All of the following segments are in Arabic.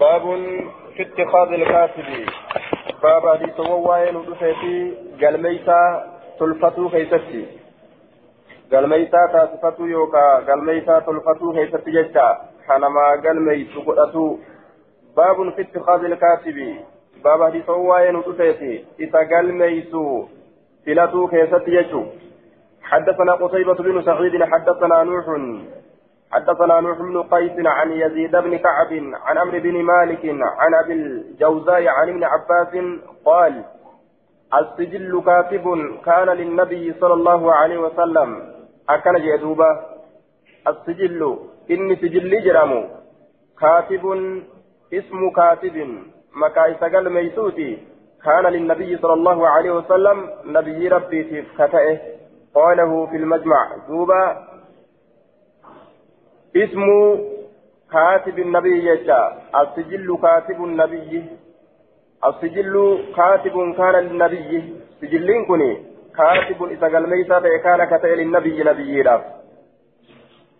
باب في اتخاذ الكاتب. باب حديث وواين ودفيتي قلميتا تلفتو كيستي قلميتا تاسفتو يوكا قلميتا تلفتو كيستي جتا حنما قلميتو قدتو. باب في اتخاذ الكاتب. باب حديث وواين ودفيتي إذا قلميتو فلاتو كيستي جتو حدثنا قصيبة بن سعيد حدثنا نوح حدثنا نوح بن قيس عن يزيد بن كعب عن عمرو بن مالك عن أبي الجوزاء عن ابن عباس قال السجل كاتب كان للنبي صلى الله عليه وسلم. أكن جدوبا السجل إني سجل جرامو. كاتب اسم كاتب مكاي سجل ميسوتي. كان للنبي صلى الله عليه وسلم نبي ربي في فتاه قاله في المجمع دوبا اسم كاتب النبي يجا. السجل كاتب النبي. السجل كاتب كان للنبي. سجلين كني كاتب إذا قال كان كتب للنبي نبي راف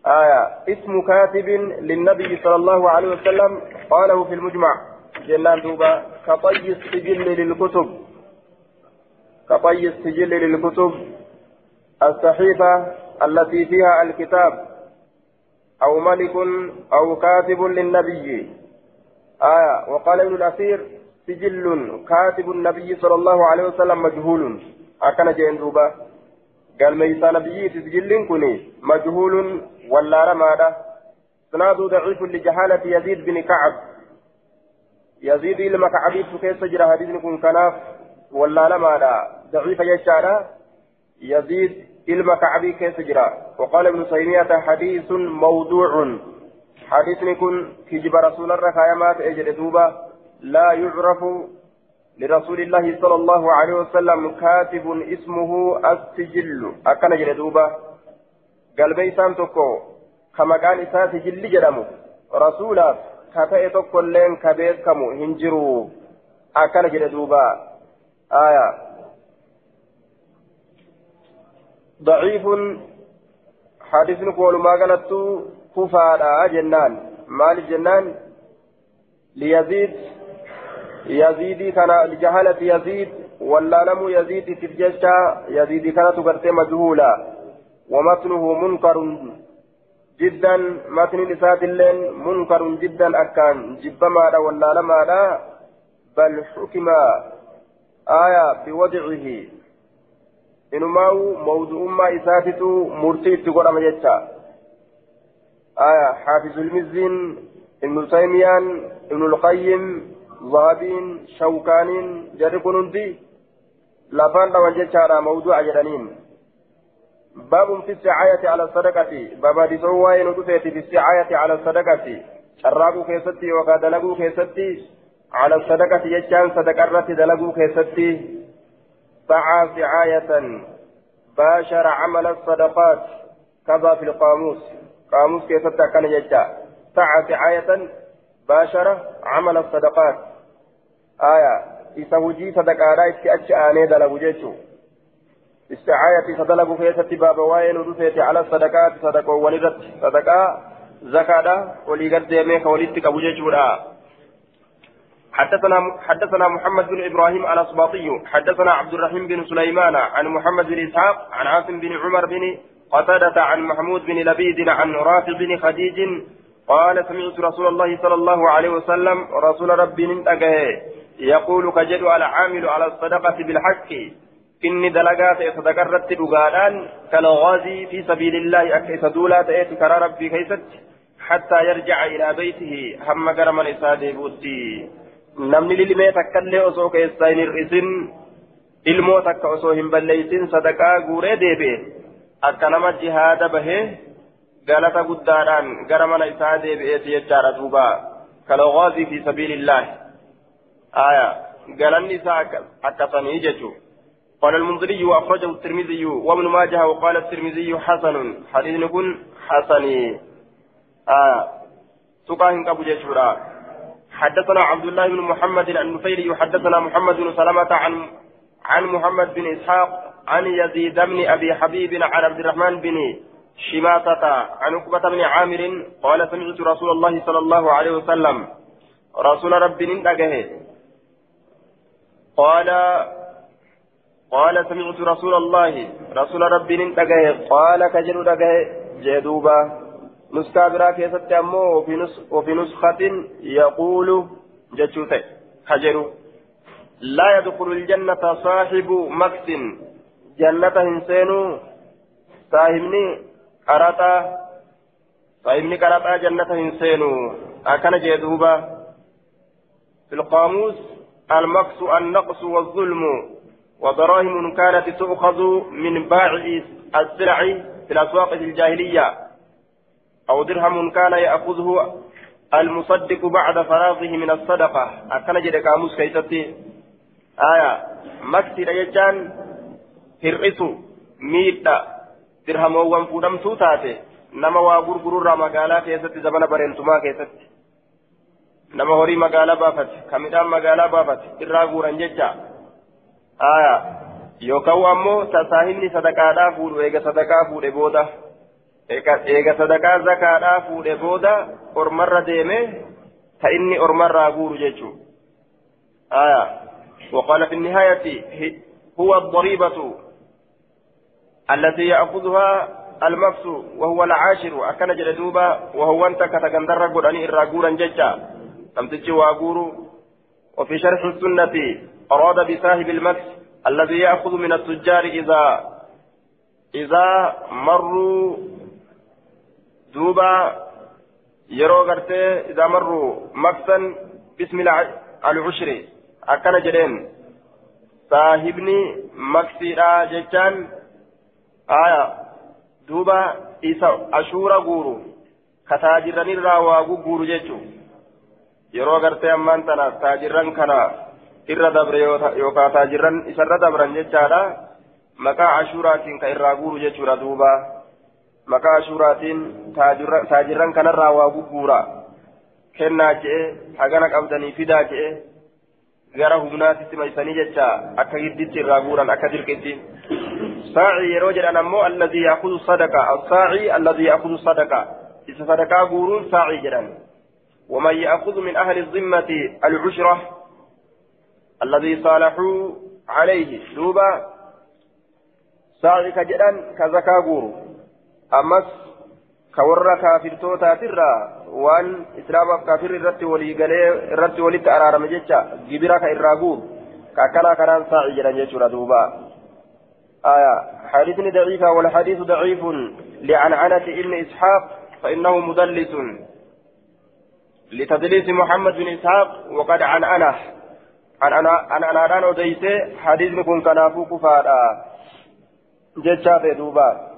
آية. اسم كاتب للنبي صلى الله عليه وسلم. قاله في المجمع. جنان دوبا. كطي السجل للكتب. كطي السجل للكتب. الصحيفة التي فيها الكتاب. أو ملك أو كاتب للنبي. آية. وقال ابن الأثير سجل كاتب النبي صلى الله عليه وسلم مجهول. أكن جين دوبا. قال ميسا نبي سجل كني مجهول. ولا رماده سناد ضعيف لجهالة يزيد بن كعب. يزيد لما كعبيت كيف سجل حديث كن كناف. ولا رماده ضعيف يشارة يزيد ilma kacbii keessa jira وقال ابن تيمية حديث موضوع. حديث كن كجب رسول الله كايمات اجد دوبا لا يعرف لرسول الله صلى الله عليه وسلم كاتب اسمه السجل. أكن جد دوبا قال بيسان تكو كما كان إسا سجل جرمو رسولا كتئ تكو لين كبيت كمو. هنجرو. أكن جد دوبا آية. ضعيف. حديث قول ما قالت كفارا جنان. مال جنان. ليزيد. يزيد كان لجهالة يزيد. ولا لم يزيد تفجشا يزيد كانت قرت مجهولا. ومتنه منكر جدا. متن لسات اللين منكر جدا أكان. جبما ولا لما بل حكم. آية بوضعه. Inumaa'u mawdu'ummaa isaatitu murtii itti godhama jecha aya xaafizulmizziin ibnu taymiyaan ibnulqayyim zahabiin shawkaaniin jarri kun hundi lafaan dhawan jechaadha mawdu'a jedhaniin باب في السعاية على الصدقة باب ديسو وين ودفيت في السعاية على الصدقة شراقو كيستي وكادلقو كيستي على الصدقة يجان صدقرة دلقو كيستي سعى سعاية باشر عمل الصدقات كذا في القاموس. قاموس كيف كان يجا سعى سعاية باشر عمل الصدقات. آية إسهوجي صدقاء رأيك أجأاني دلقوا جيشو استعاية صدلقوا كيسة باب وين ودفيت على الصدقات صدقوا ولدت صدقاء زكاة ولي قد يميك ولدتك أبو جيشو حدثنا حدثنا محمد بن إبراهيم الاسباطي حدثنا عبد الرحيم بن سليمان عن محمد بن إسحاق عن عاصم بن عمر بن قتادة عن محمود بن لبيد عن رافع بن خديج قال سمعت رسول الله صلى الله عليه وسلم رسول ربي ننتقه يقول كجد العامل على الصدقة بالحق إني دلقات صدقرت دقالان كالغازي في سبيل الله أكيس دولات كرى ربي كيست حتى يرجع إلى بيته هم قرم الإسادة بوتي namni lilmee takkallee osoo keessaa hin hir'isin ilmoo takka osoo hin balleeysin sadaqaa guuree deebi'e akka nama jihaada bahee galata guddaadhaan gara mana isaa deebi'eeti jechaadha duuba kalawwaazii fi sabiilillaahi aya galanni isaa akkasanii jechuu قال المنذري وأخرجه الترمذي وابن ماجه وقال الترمذي حسن حديث كن حسني آه سقاه كابو جيشورا حدثنا عبد الله بن محمد النفيلي حدثنا محمد بن سلمة عن عن محمد بن إسحاق عن يزيد بن أبي حبيب عن عبد الرحمن بن شماتة عن عقبة بن عامر قال سمعت رسول الله صلى الله عليه وسلم رسول ربي ننتقه قال قال سمعت رسول الله رسول ربي ننتقه قال كجل دقه جدوبا نسكابرا كيست أمو وفي, نس وفي نسخة يقول جتشوتة كجلو لا يدخل الجنة صاحب مكس. جنة هنسينو. صاحبني قرطة صاحبني قرطة جنة هنسينو. أكن جدوبا في القاموس المكس النقص والظلم. ودراهم كانت تؤخذ من باع السلع في الأسواق الجاهلية. أو درهم كان يأخذه المصدق بعد فراغه من الصدقة أكن جد قاموس كيستي آية مكسي رجال hir'isu miidha dirhamoowwan fuudhamtuu taate nama waa gurgururraa magaalaa keessatti zabana bareentumaa keessatti nama horii magaalaa baafate ka midhaan magaalaa baafate irraa guuran jecha aya yookaan ammoo tasaahimni sadaqaadhaa fuudhu eega sadaqaa fuudhe booda eega sadaqaa zakaadhaa fuudhe booda ormarra deeme ta inni ormarraa guuru jechuu aya وقال في النهاية هو الضريبة التي يأخذها المفس وهو العاشر أكن جلدوبا وهو أنت كتكندر قراني إراغورا ججا تمتج واغور وفي شرح السنة أراد بصاحب المكس الذي يأخذ من التجار إذا إذا مروا دوبا yeroo gartee idaa marru maksan bismi alcushri akkana jedheen saahibni maksiidha jechaan aya duuba isa ashuura guuru ka taajirranirraa waa gugguuru jechu yeroo gartee ammaan tana taajirran kana irra dabre yookaan taajirran isarra dabran jechaadha maqaa ashuuraatiin ka irraa guuru jechuudha duuba maqaa ashuuraatiin taajirran kanarraa waa gugguura kennaa je'e hagana qabdanii fidaa je'e gara humnaatitti maysanii jecha akka gidditti irraa guuran akka dirqitti ساعي يروجل أنا مو الذي يأخذ الصدقة الساعي الذي يأخذ الصدقة إذا صدقة قورون ساعي جدا ومن يأخذ من أهل الذمة العشرة الذي صالحوا عليه دوبا ساعي كجدا كزكا أمس كورا كافر توتا ترى وان إسلام كافر الرت ولي قلي الرت ولي تأرار مجتشا جبرا كإراغور كاكلا كران ساعي جيشورا دوبا آية حديث ضعيفة والحديث ضعيف لعنعنة ابن إسحاق فإنه مدلس لتدليس محمد بن إسحاق وقد عن أنا عن أنا عن أنا أديسي حديث كن كنافو كفارا جتشا دوبا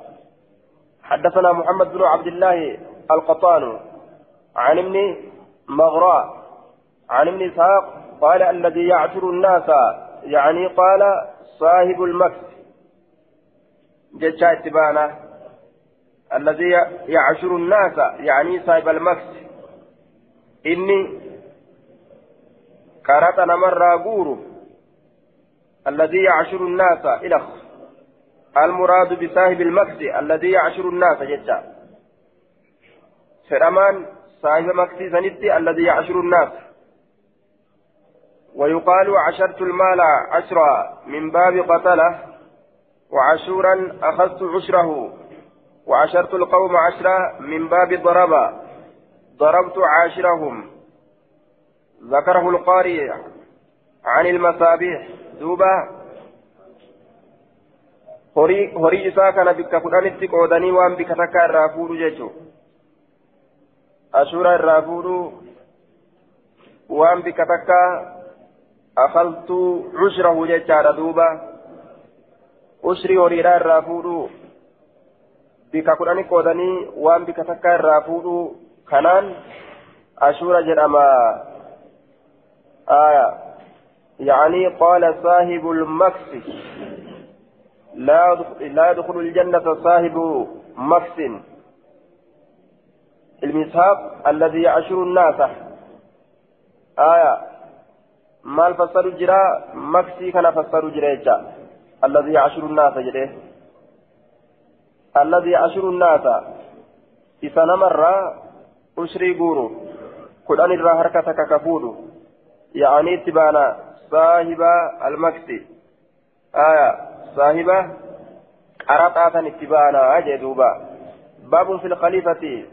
حدثنا محمد بن عبد الله القطان عن ابن مغراء عن ابن إسحاق قال الذي يعثر الناس يعني قال صاحب المكس. جتشا اتبانا الذي يعشر الناس يعني صاحب المكس. إني كارتنا مرة غورو. الذي يعشر الناس إلخ المراد بصاحب المكس الذي يعشر الناس جتشا فرمان صاحب مكس سندي الذي يعشر الناس. ويقال عشرت المال عشرا من باب قتله وعشورا أخذت عشره وعشرت القوم عشرا من باب ضرب ضربت عاشرهم. ذكره القارئ عن المصابيح دوبا horii isaa kana bikka kudhanitti qoodanii waan bikka takka irraa fuudhu jechuun ashuura irraa fuudhu waan bikka takka akaltuu cushrahu jechaadha duuba usrii horiidhaa irraa fuudhuu bika kudhani qoodanii waan bika takka irraa fuudhuu kanaan ashuura jedhama يعني قال صاحب المكس لا يدخل الجنة صاحب مكس المسحاق الذي يعشر الناس. آية. ما الفسر جرا مكسي كان فسر جريجا الذي يعشر الناس جده الذي يعشر الناس. إذا نمر أشري قورو. كدان الرا حركة ككفود يعني اتبانا صاحب المكسي آية صاحب قرطاتا اتبانا أجدوبا باب في الخليفة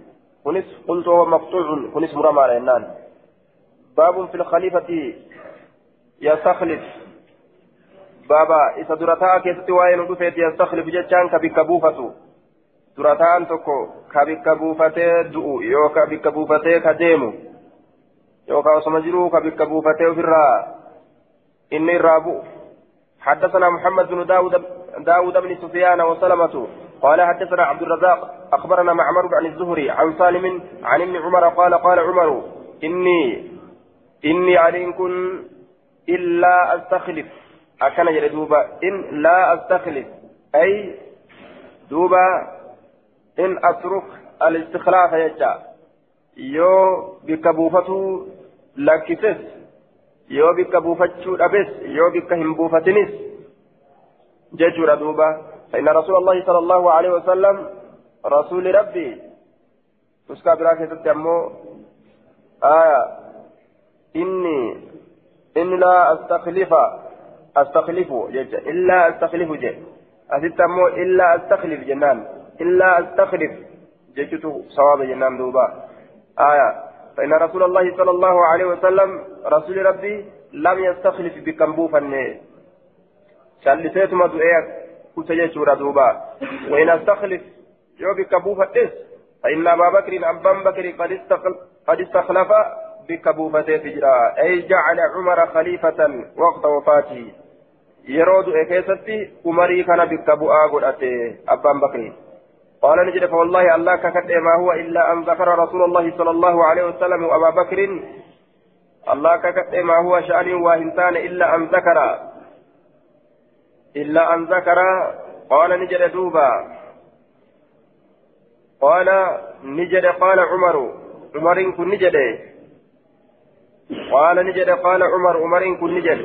كنس قلت هو مقطوع كنس مرمى لأنان باب في الخليفة يستخلف بابا إذا درتا كيست وين رفيت يستخلف جتان كبك بوفتو تكو كبك بوفتي دؤو يو كبك بوفتي كديمو يو كاوسمجرو كبك بوفتي في الرا إني رابو حدثنا محمد بن داود داود بن سفيان وسلمة قال حدثنا عبد الرزاق أخبرنا معمر عن الزهري عن سالم عن ابن عمر قال قال عمر إني إني عليكم إلا أستخلف. أكن دوبا إن لا أستخلف. أي دوبا إن أترك الاستخلاف يجا يو بكبوفته لكسس. يو بكبوفتشو أبس يو بكهم بوفتنس ججور دوبا فإن رسول الله صلى الله عليه وسلم رسول ربي تسكى براكة تتمو آية إني إن لا أستخلف أستخلف جج إلا أستخلف جج أتتمو إلا أستخلف جنان إلا أستخلف ججت صواب جنان دوبا آية فإن رسول الله صلى الله عليه وسلم رسول ربي لم يستخلف بكمبوفا شلسيتما دعيك كتجيشورا دوبا. وإن أستخلف يو بكبوفة فإن أبا بكر أبان بكر قد استخلف, قد استخلف بكبوفة تجرى أي جعل عمر خليفة وقت وفاته. يرود إكيستي عمري كان بكبوء قرأته أبان بكر. قال نجد فوالله الله ككت ما هو إلا أن ذكر رسول الله صلى الله عليه وسلم وأبا بكر. الله ككت ما هو شأن واهنتان إلا أن ذكر. إلا أن ذكر. قال نجد دوبا. قال نجد قال عمر. عمر كن نجد. قال نجد قال عمر. عمر كن نجد.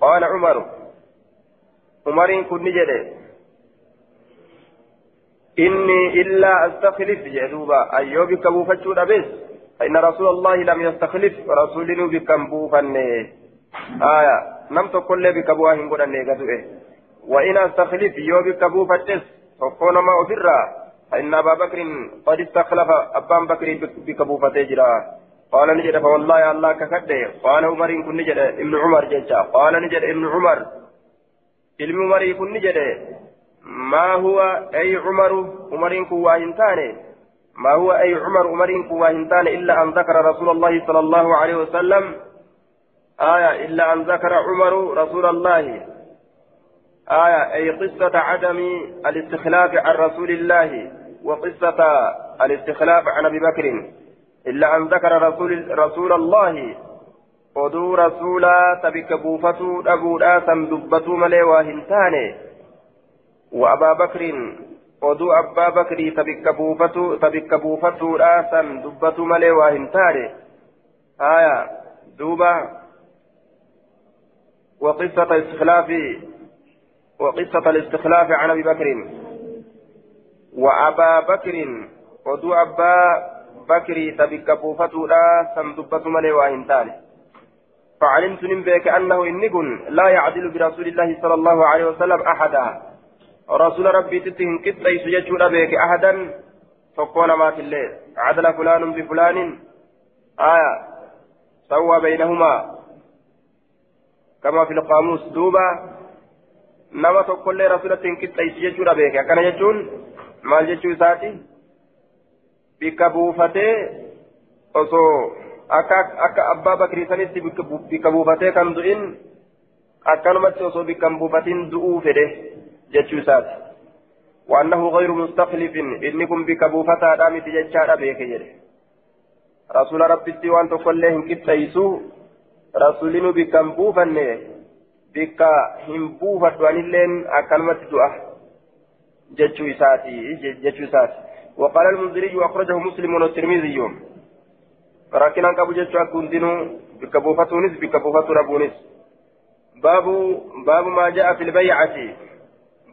قال عمر. عمر كن نجد. إني إلا أستخلف جدوبا أيوب كبوفتشو بس فإن رسول الله لم يستخلف رسول بكمبوفن آية نم تقول بكبوها هنقول وإن أستخلف يوب كبوفتش فكون ما أفرّا فإن أبا بكر قد استخلف أبان بكر بكبوفة جرا قال نجد فوالله الله ككده قال عمر كن نجد ابن عمر جيشا قال نجد ابن عمر علم عمر كن نجد ما هو أي عمر عمر كواهنتان ما هو أي عمر عمر كواهنتان إلا أن ذكر رسول الله صلى الله عليه وسلم؟ آية إلا أن ذكر عمر رسول الله. آية أي قصة عدم الاستخلاف عن رسول الله وقصة الاستخلاف عن أبي بكر. إلا أن ذكر رسول, رسول الله. oduu rasuulaa tabika buufatuu dhabuudhaa san dubbatuu malee waa abaa bakriin oduu tabika buufatuu tabika buufatuudhaa san dubbatuu malee waa hin taane وقصة الاستخلاف وقصة الاستخلاف عن أبي بكر. وأبا بكر ودو أبا بكر تبك بوفتولا سندبت ملي وإنتان فعلمت نبيك أنه إنكن لا يعدل برسول الله صلى الله عليه وسلم أحدا. رسول ربي تتهم كتا يسجد بك أحدا فكون ما في الليل عدل فلان بفلان آية سوى بينهما كما في القاموس دوبا نما تقول رسول كتا يسجد بك كان يجون jechuu isaati bikka buufatee osoo akka akka abbaa bakrii sanitti bikka buufatee kan du'in akkanumatti osoo bikka hin buufatin du'uu fedhe isaati. وأنه غير مستخلف إنكم بك بوفتا دامت جتشا بيك يده رسول ربي وأن تقول لهم كتايسو رسولين بك بوفن بك هم بوفت وأن اللين أكلمت دعاه جتشو إساتي جتشو إساتي وقال المنذري وأخرجه مسلم والترمذي راكنا كابو جتشو أكون دينو بكبوفتونس بكبوفت ربونس باب باب ما جاء في البيعة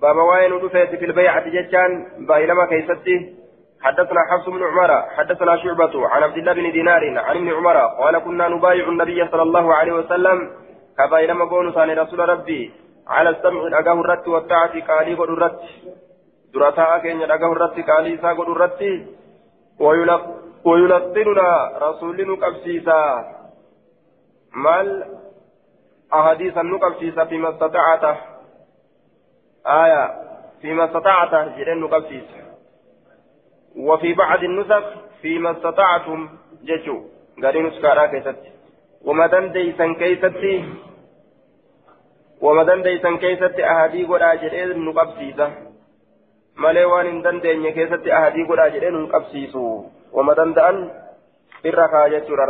باب وين دفيت في البيعة جتشان بايلما كيستي حدثنا حفص بن عمر حدثنا شعبة عن عبد الله بن دينار عن ابن عمر قال كنا نبايع النبي صلى الله عليه وسلم كبايل مبون ثاني رسول ربي على السمع الأقاه الرت والطاعة قالي قد الرت درتا كين الأقاه الرت قالي سا الرت ويلقننا رسول نكبسيسا مال أحاديث نكبسيسا فيما استطعته آية فيما استطعته جرين نكبسيسا وفي بعض النسخ فيما استطعتم ججو قالوا نسكارا كيست. وما دنديسا كيست. وما دنديسا كيست أهدي قد أجرين نقبسيسا. malee waan hin dandeenye keessatti ahadii godhaa jedheen hin qabsiisu wama danda'an irra kaa jechuudha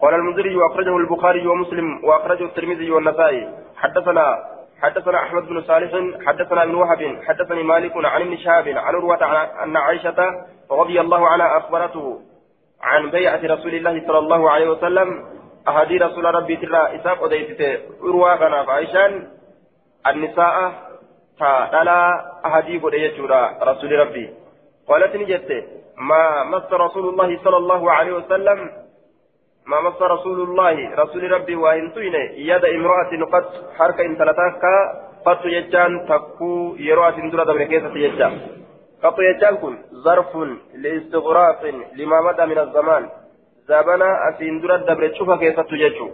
قال المنذري وأخرجه البخاري ومسلم وأخرجه الترمذي والنسائي. حدثنا حدثنا أحمد بن صالح حدثنا ابن وهب حدثني مالك عن ابن شهاب عن عروة أن عائشة رضي الله عنها أخبرته عن بيعة رسول الله صلى الله عليه وسلم. أهدي رسول ربي ترى إساق وديتته عروة كان عائشان النساء فلا أهدي قد رسول ربي. قالت نجت ما مس رسول الله صلى الله عليه وسلم ما مس رسول الله رسول ربي وإن توين يد امرأة قد حركة إن تلتاك قد يجان تكو يروات درة دبر كيسة يجان قد يجان كن ظرف لاستغراق لما مدى من الزمان. زابنا أسين تشوفها كيسة يجو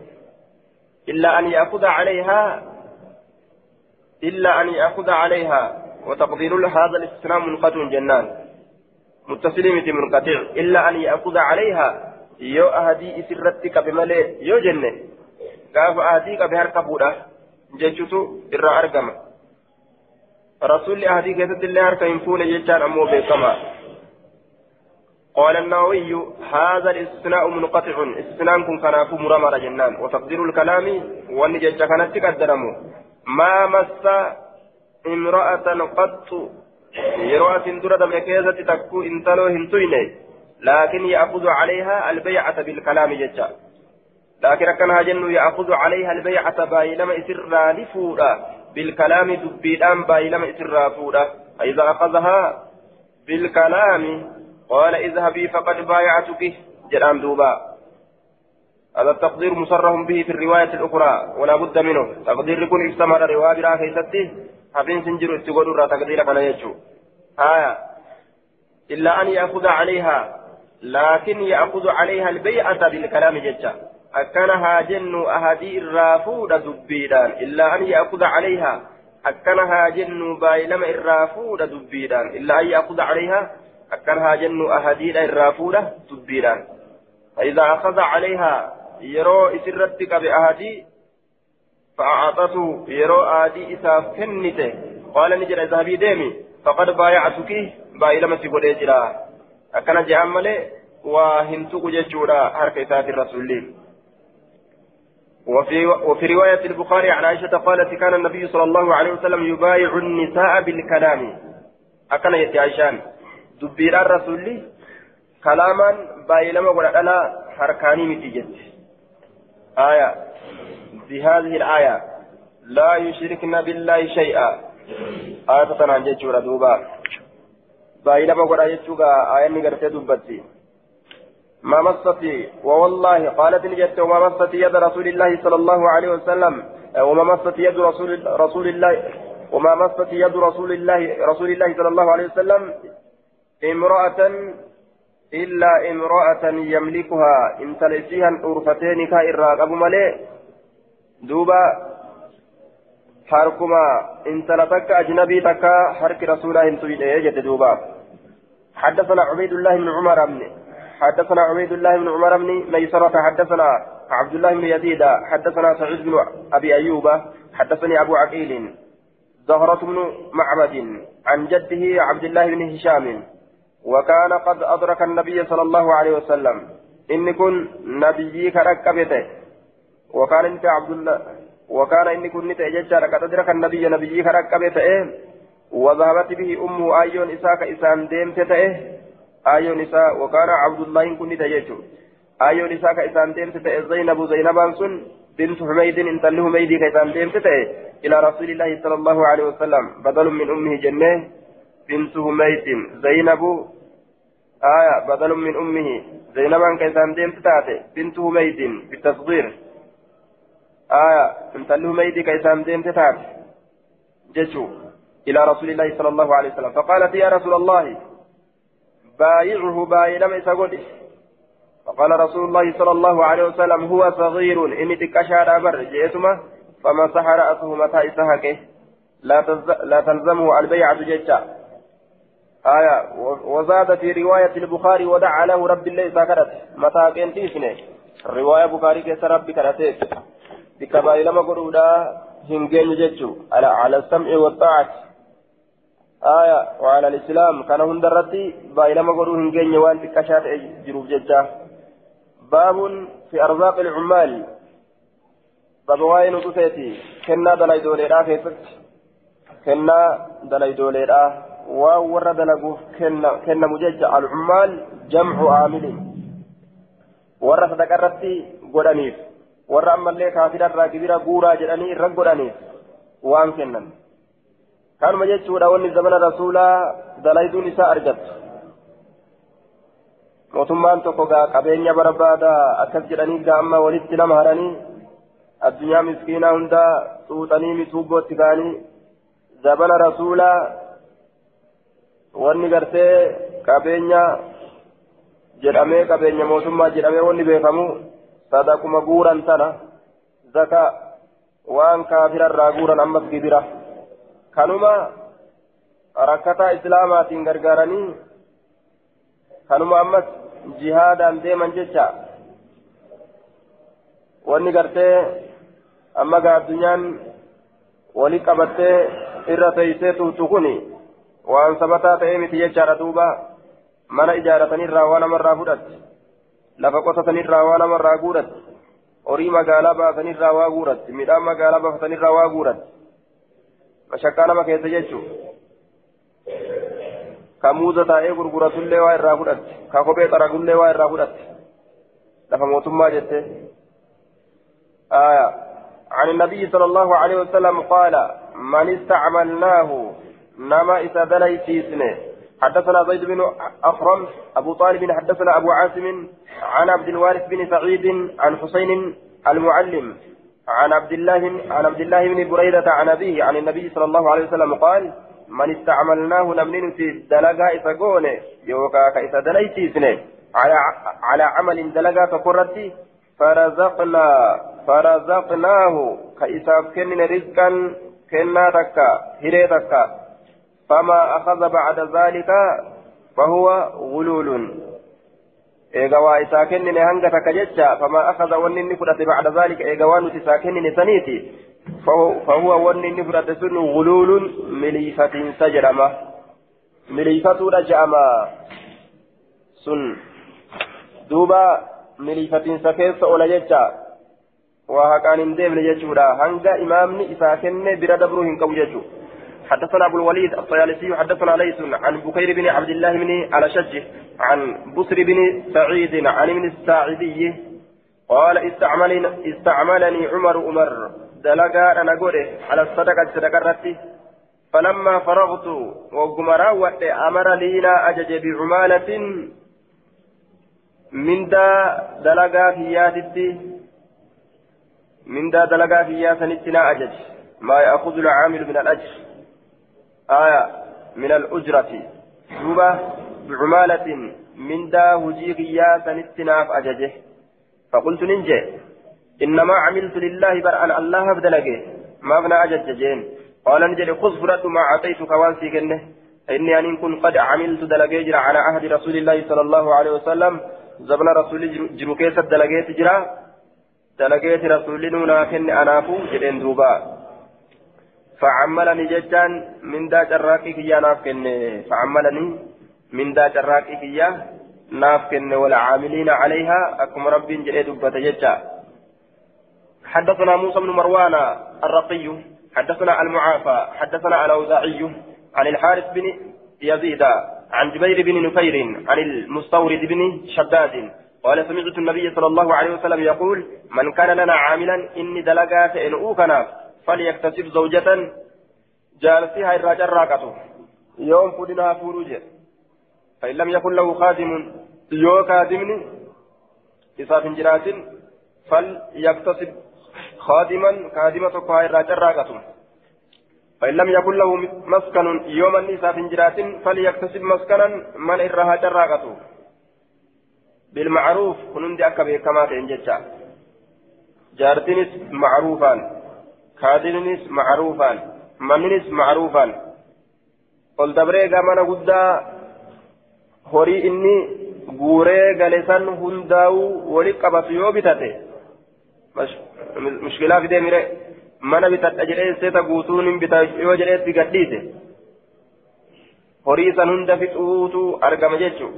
إلا أن يأخذ عليها إلا أن يأخذ عليها. وتقدير هذا الاستثناء منقطع جنان. متصل منقطع إلا أن يأخذ عليها. Yoo ahadii isirratti qabe malee yoo jenne gaafa ahadii qabe harka fuudha jechuutu irraa argama rasuulli ahadii keessatti illee harka hin fuune jechaan ammoo beekama قال النووي هذا الاستثناء منقطع استثناء كن كان مرمى جنان وتقدير الكلام والنجج كانت تقدرمو ما مس امرأة قط يروى سندرة دم تكو انتلو هنتويني لكن يأخذ عليها البيعة بالكلام ججا لكن كان جن يأخذ عليها البيعة بايلما إسرا لفورا. بالكلام دبيدان بايلما إسرا فورا. فإذا أخذها بالكلام قال اذهبي فقد بايعتك. جرام دوبا. هذا التقدير مصرح به في الرواية الأخرى ولا بد منه. تقدير يكون استمر رواية برا كيستي حفين سنجر استقدر تقدير كان يجو. آية. إلا أن يأخذ عليها لكن يأخذ عليها البيعة بالكلام ججا أكنها جن أهدي الرافود دبيدان إلا أن يأخذ عليها. أكنها جن بايلم الرافود دبيدان إلا أن يأخذ عليها. أكنها جن أهدي الرافود دبيدان فإذا أخذ عليها يرو إسرتك بأهدي فأعطته يرو آدي إساف كنته. قال نجر اذهبي ديمي فقد بايعتك. بايلم سيقول akkana je'an malee waa hin tuqu jechuudha harka isaati rasuulli. وفي رواية البخاري عن عائشة قالت كان النبي صلى الله عليه وسلم يبايع النساء بالكلام. أكن يتي عائشان دبير الرسول كلاما بايلما ولا حركاني متيجت آية بهذه الآية لا يشركن بالله شيئا. آية تنانجي دوبا. بايلما قرأ يجوغا آياني قرأت دبتي ما مست ووالله قالت نجت وما مست يد رسول الله صلى الله عليه وسلم وما مست يد رسول رسول الله وما مست يد رسول الله رسول الله صلى الله عليه وسلم امرأة إلا امرأة يملكها إن تلسيها أرفتين كائرا أبو ملي دوبا harkuma intala takka ajnabii takka harki rasuulaa hin tuyne jette duuba. حدثنا عبيد الله بن عمر بن حدثنا عبيد الله بن عمر بن ميسرة حدثنا عبد الله بن يزيد حدثنا سعيد بن أبي أيوب حدثني أبو عقيل زهرة بن معبد عن جده عبد الله بن هشام وكان قد أدرك النبي صلى الله عليه وسلم إن كن نبيك ركبته وكان أنت عبد الله وكان إن كنت أججار قد أدرك النبي نبيك ركبته إيه وذهبت به أمه آيون إساك إسان ديمت تأه آيون إساء وكان عبد الله كنت تججو آيون إساك إسان ديمت تأه زينب زينب سن بنت حميد إن تله حميد كإسان ديمت تأه إلى رسول الله صلى الله عليه وسلم بدل من أمه جنة بنت هميت زينب آية بدل من أمه زينبا كيسان ديمت تاتي بنت هميت بالتصغير. آية بنت هميت كيسان ديمت تاتي جتشو إلى رسول الله صلى الله عليه وسلم. فقالت يا رسول الله بايعه بايلم إسا فقال رسول الله صلى الله عليه وسلم هو صغير إني تكشار أبر جئتما؟ فمسح رأسه متى إسهكه لا, لا تلزمه البيعة ججا. آية وزاد في رواية البخاري ودعا له رب الله ساكرت متى كنت رواية بخاري كيس ربي كرتيك بكبائل ما قرودا هنجين ججو على على السمع والطاعة آية وعلى الإسلام كان هندرتي بايل ما قرو هنجين وان تكشات جروب ججا باب في أرزاق العمال باب واين وتسيتي كنا دلائي دوليرا كيست كنا دلائي دوليرا وورد دلقوف كنا كنا مججع العمال جمع عامل ورد ذكرتي قرانيف warra ammallee kaafira irraa gibira guuraa jedhanii irra godhaniif waan kennan kanuma jechuudha wanni zamana rasuulaa dalayduun isaa argattu mootummaan tokko gaa qabeenya barbaada akkas jedhanii gaa amma walitti nama haranii addunyaa miskiinaa hundaa xuuxanii mituubbootti ka'anii zamana rasuulaa wanni gartee qabeenya jedhamee qabeenya mootummaa jedhamee wanni beekamu waan kaafirarraa guuran ammas gibira kanuma rakkataa islaamaatiin gargaaranii kanuma ammas jihaadaan deeman jecha wanni gartee amma gaa addunyaan wali qabattee irra teeysee tuutu kun waan sabataa ta'ee miti jechaadha duuba mana ijaaratanirraa waan namarraa fudhatte lafa qotatanirraa waa namarraa guuratti horii magaalaa baasanirraa waa guuratti midhaan magaalaa baafatanirraa waa guuratti mashakkaa nama keessa jechuun ka muuza taa'ee gurguratullee waa irraa fudhatti ka kophee xaragullee waa irraa fudhatti lafa mootummaa jette آية عن النبي صلى الله عليه وسلم قال من استعملناه نما إذا دليتي سنه حدثنا زيد بن أخرم أبو طالب حدثنا أبو عاصم عن عبد الوارث بن سعيد عن حسين المعلم عن عبد الله عن عبد الله بن بريدة عن أبيه عن النبي صلى الله عليه وسلم قال من استعملناه نمنين في دلقا إسقون يوكا كإسا دليتي على على عمل دلقا فقرتي فرزقنا فرزقناه كإسا كن رزقا كنا تكا هري تكا. فما أخذ بعد ذلك فهو غلول eega waa isaa kennine hanga takka jecha famaa akaza wanni inni fudhate bacda daalika eega waan nuti isaa kennine saniiti fahuwa wanni inni fudhate sun guluulun miliifatiinsa jedhama miliifatuudha je'ama sun duuba miliifatiinsa keessa ola jecha waa haqaan hin deemne jechuudha hanga imaamni isaa kenne bira dabruu hin qabu jechuudha حدثنا أبو الوليد الطيالسي حدثنا ليس عن بكير بن عبد الله بن الأشج عن بصر بن سعيد عن ابن الساعدي قال استعملني استعملني عمر عمر دلقا أنا قوله على الصدقة صدقة فلما فرغت وقمرا أمر لينا أجج بعمالة من دا دلقا في ياتي من دا دلقا في أجج. ما يأخذ العامل من الأجر. آية من الأجرة. دوبة بعمالة من دا هجي قياسا اتناف أججه. فقلت ننجي إنما عملت لله برأن الله بدلقه ما بنا أجججين. قال نجد خذ فرد ما أعطيتك وانسي كنه إني أن كن قد عملت دلقي على عهد رسول الله صلى الله عليه وسلم. زبن رسول جروكيس الدلقيت جرا دلقيت رسول نونا كن أنافو جدين دوبا فعملني جتان من دا جراكي كيا نافكن فعملني من دا جراكي كيا نافكن والعاملين عليها أكم رب جئ دبة جتا حدثنا موسى بن مروان الرقي حدثنا المعافى حدثنا الأوزاعي عن الحارث بن يزيد عن جبير بن نفير عن المستورد بن شداد. قال سمعت النبي صلى الله عليه وسلم يقول من كان لنا عاملا إني دلقات إن أوكنا فليكتسب زوجة جالسها الرجل راكته يوم فدنا فروج فإن لم يكن له خادم يو خادمني إصاف جرات فليكتسب خادما خادمة قائر راجراقة فإن لم يكن له مسكن يوم النساء جرات فليكتسب مسكنا من إرها جراقة بالمعروف كنون دي أكبر كما تنجتشا جارتنس معروفا خادمنس معروفا مننس معروفا ol dabree gamana guddaa horii inni guuree gale san hundaa'uu wali qabatu yoo bitate mushkilaa fidee mire mana bitadha jedhee seeta guutuun hin bita yoo jedheetti gadhiise horii san hunda fixuutu argama jechuun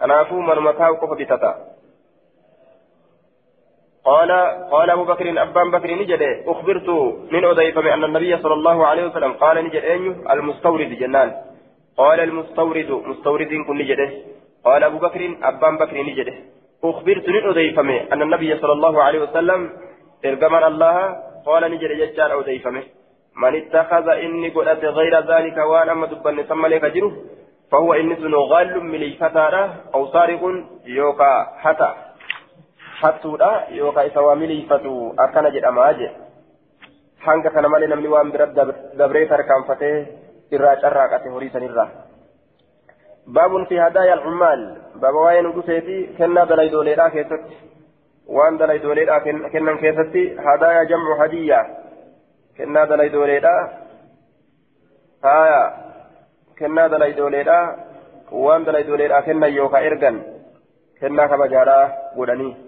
kanaafuu manuma taa'u qofa bitata. قال قال أبو بكر أبان بكر نجد أخبرت من أضيف أن النبي صلى الله عليه وسلم قال نجد أين المستورد جنان. قال المستورد مستورد كن نجد. قال أبو بكر أبان بكر نجد. أخبرت من أضيف أن النبي صلى الله عليه وسلم إرجمان الله قال نجد ججار أضيف من اتخذ إني قلت غير ذلك وأنا أما دبني ثم لك جره فهو إني غال من الفتارة أو سارق يوكا حتى hattuudha yookaan isa waa miliifatu akkana jedhamaa je hanga kana malee namni waan bira dabree tarkaanfatee irraa carraaqate horii sanirraa. baabun fi hadaaya alcummaal baaba waa'ee nu dhufeeti kennaa dalaydoleedhaa keessatti waan dalaydoleedhaa kennan keessatti hadaaya jamcu hadiyyaa kennaa dalaydoleedhaa haaya kennaa dalaydoleedhaa waan dalaydoleedhaa kennan yookaan ergan kennaa kabajaadhaa godhanii.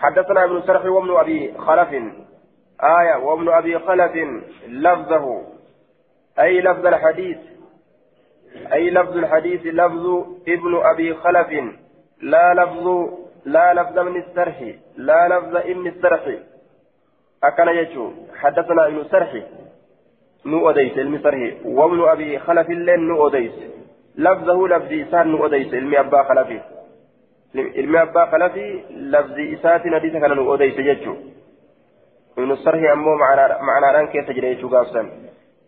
حدثنا ابن سرح وابن أبي خلف. آية وابن أبي خلف لفظه. أي لفظ الحديث؟ أي لفظ الحديث؟ لفظ ابن أبي خلف. لا لفظ لا لفظ من السرح. لا لفظ ابن السرح. أكن يجو. حدثنا ابن سرح. نو أديس وابن أبي خلف لين نو أديس. لفظه لفظ إسان نو أديس علم أبا خلفه ilmi abbaa kalafi lafzi isaatiin hadiisa kana nu odeyse jechuu. Ibnu sarhi ammoo macnaadhaan keessa jira jechuu gaafsan.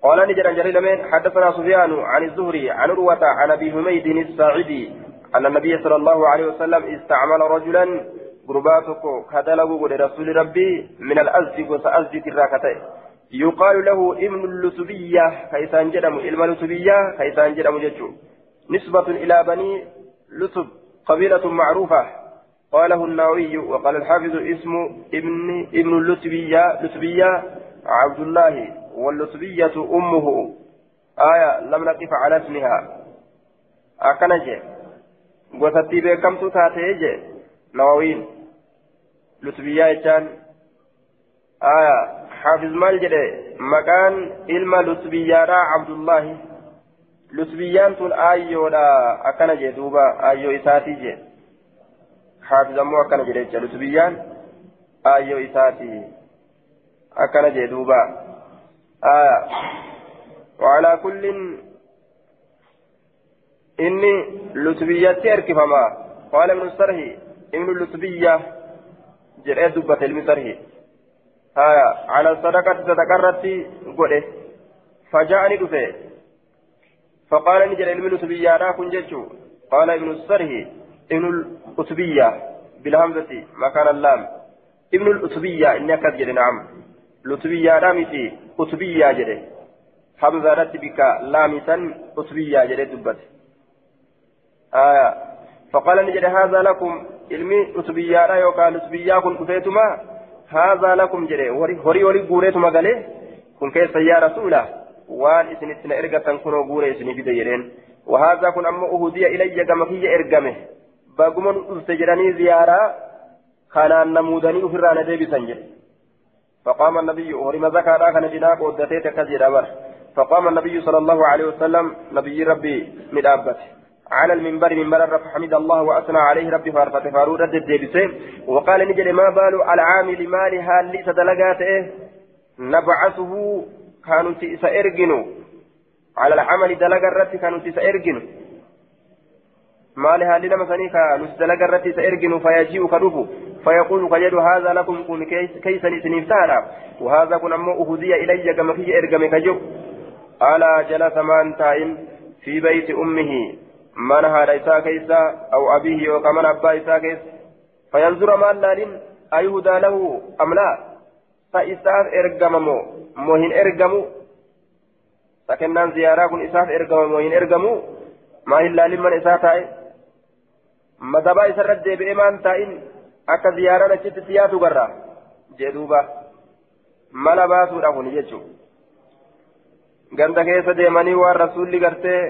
قال عن جرير من حدثنا سفيان عن الزهري عن عروة عن أبي حميد الساعدي أن النبي صلى الله عليه وسلم استعمل رجلا قرباتك كدلغ لرسول ربي من الأزد وسأزد الراكتين يقال له ابن اللتبية كيسان جدم علم اللتبية كيسان ججو نسبة إلى بني لتب قبيلة معروفة. قاله النووي وقال الحافظ اسم ابن ابن اللتبية لتبية عبد الله واللتبية أمه. آية لم نقف على اسمها. أكنجي وستي بكم تاتيجي نووين لتبية جان. آية. حافظ مال مكان علم لتبية عبد الله. Lutbiyyaan tun aayyoodha akkana jee duuba aayyoo isaatii jee haafiz ammoo akkana jedhe jecha lutbiyyaan aayyoo isaatii akkana jee duuba aya وعلى كل إني لتبيتي أركفما قال ابن السرح ابن اللتبية جرأة دبة المسرح آية على الصدقة تتكررت قوله فجاءني دفه فقال نجر علم الأتبية كن ججو قال ابن السره ابن الأتبية بالهمزة مكان اللام. ابن الأتبية إني أكد نعم. الأتبية رامتي أتبية جري همزة رتبك لامسا أتبية جري دبت. آية فقال نجر هذا لكم علمي أتبية لا يقال أتبية كن كفيتما. هذا لكم جري هوري هوري قوريتما قالي كن كيف يا رسوله waan isinitti na ergatan kunoo guure isinii fide jedheen. وهذا كن أما أهدي إلي كما كي إرقمه باقوما أستجرني زيارة كان نمودني أفران ديبي سنجر فقام النبي ورم زكاة كان جناك ودتيت كزير أمر فقام النبي صلى الله عليه وسلم نبي ربي مدابته على المنبر من مرر فحمد الله وأثنى عليه ربي فارفت فارودة الديبسين وقال نجد ما بال العامل مالها اللي تدلقاته نبعثه كانوا تيسا إرجنوا على العمل دلق الرتي كانوا تيسا إرجنوا ما لها لنا مثلا كانوا دلق الرتي سإرجنوا فيجيء كرفوا فيقول فيد هذا لكم كن كيس سنفتانا وهذا كن أمو أهدي إلي كما في إرجم كجو ألا جلس من تائم في بيت أمه من هذا إساء كيسا أو أبيه وكمن أبا إساء كيس فينظر ما لالين أيهدى له أم لا فإساف إرقممو موهن إرقمو سكنان زيارة كن إساف إرقممو موهن إرقمو ما هي لالين من إساء تائي مدبا إسا رد بإيمان تائن أكا زيارة نشت سياتو برا جدوبا ملا باسو رهون يجو ganda keessa deemanii waan rasuulli gartee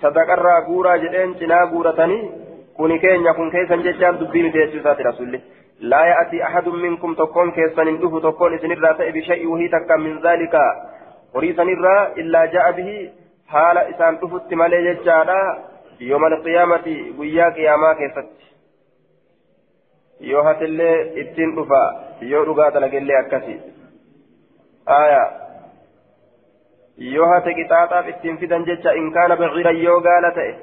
sadaqarraa guuraa jedheen cinaa guuratanii kuni keenya kun keessan jechaan dubbii miti jechuu isaati rasuulli minkum tokkoon keessan hin dhufu tokkoon isinirraa ta'e bishay'i wahii takka min zaalika horii sanirraa illaa ja'a bihi haala isaan dhufutti malee jechaadha yooma alqiyaamati guyyaa qiyaamaa keessatti yoo hatillee ittiin dhufa yoo dhugaa dalagellee akkasi aayaa yoo hate qixaaxaaf ittiin fidan jecha in kaana baciiran yoo gaala ta'e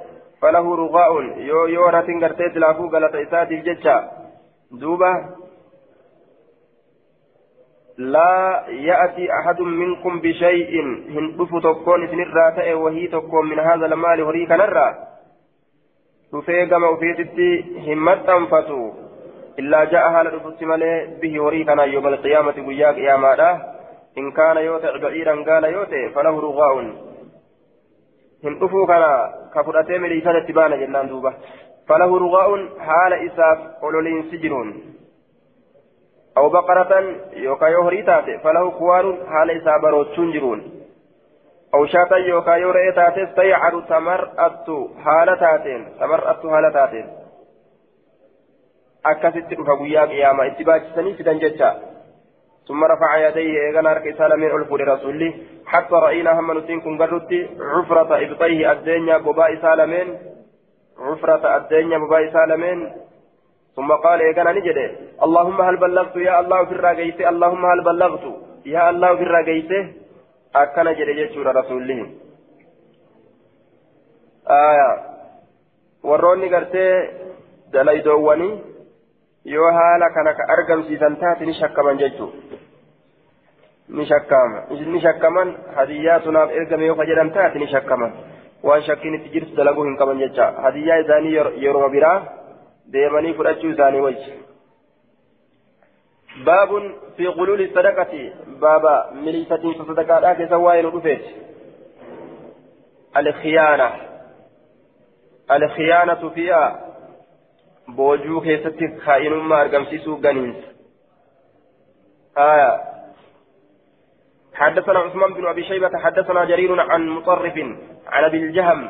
falahu rugaa'un yoo yoo ratin gartee silaafuu galata isaatiif jecha duuba لا يأتي أحد منكم بشيء هندف تكون إذن الراتئ وهي تكون من هذا المال هريك نرى. رفيق موفيتتي همت أنفتو. إلا جاء هذا الرفت به هريكنا يوم القيامة وياك يا ماله إن كان يوتع بعيرا قال يوتع فله رغاء. هن أفو كان كفرتي مليسان اتبانا جنان دوبة فله رغاء حال إساف قلولين سجنون. أو بقرة يوكا يهري تاتي فله خوار حال إساف بروتشون جرون أو شاتا يوكا يوري تاتي سيعر تمرأت حال تاتين تمرأت حال تاتين. dhufa guyyaa qiyaamaa itti baachisanii fidan jecha ثم رفع يديه إيغانا رك سالمين ألفور رسولي. حتى رأينا هم نسين كن عفرة إبطيه الدنيا بباء سالمين عفرة الدنيا بباء سالمين ثم قال إيغانا نجده اللهم هل بلغت يا الله في الرقيت اللهم هل بلغت يا الله في الرقيت أكنا جده جيشور رسوله آية warroonni gartee dalaydoowwanii yoo haala kana ka argamsiisan taate ni shakkaman jechuudha ni shakkama ni shakkaman hadiyyaa sunaaf ergame yoo ka jedhan taate ni shakkaman waan shakkiin itti jirtu dalaguu hin qaban jecha. Hadiyyaa isaanii yeroo biraa deemanii fudhachuu isaanii wajji في غلول الصدقة بابا مليفة صدقاء كيسا وين رفيت الخيانة الخيانة فيها بوجو كيستي خائن ما أرقم سيسو غنينس آية حدثنا عثمان بن أبي شيبة حدثنا جرير عن مطرف عن أبي الجهم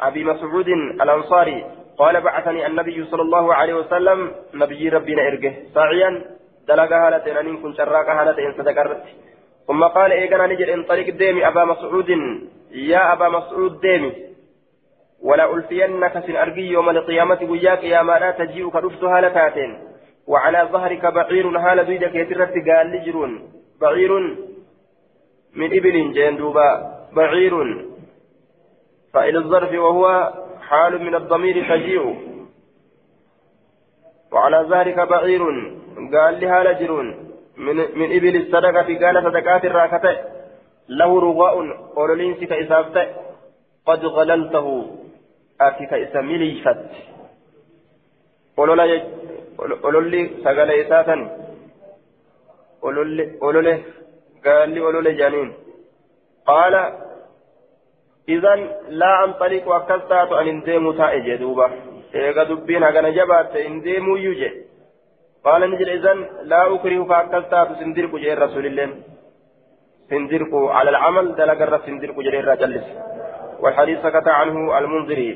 أبي مسعود الأنصاري قال بعثني النبي صلى الله عليه وسلم نبي ربنا إرجه. ساعيا دلق هالة أن كنت شراك هالة إن صدقرت ثم قال إيقنا نجد إن طريق ديمي أبا مسعود. يا أبا مسعود ديمي ولا ألفينك سن أرجي يوم القيامة وياك يا ما لا تجيء كرفت هالتاتين وعلى ظهرك بعير هال دويدك يترت قال لجرون. بعير من إبل جندوبا بعير فإلى الظرف وهو حال من الضمير تجيء. وعلى ذلك بعير. قال لها لجرون من من إبل الصدقة قال صدقات الراكتة له رغاء أولين سك قد غللته. أتك إسميليفت أولولي أولولي سقال إسافا أولولي قال لي أولولي جانين. قال إذا لا أنطلق وكستات أن انديمو تائج دوبا إيغا دبين هغا نجبات انديمو يوجي قال نجل إذا لا أكره فأكستات سندرق جير رسول الله سندرق على العمل دلق الرب سندرق جير جلس والحديث سكت عنه المنذري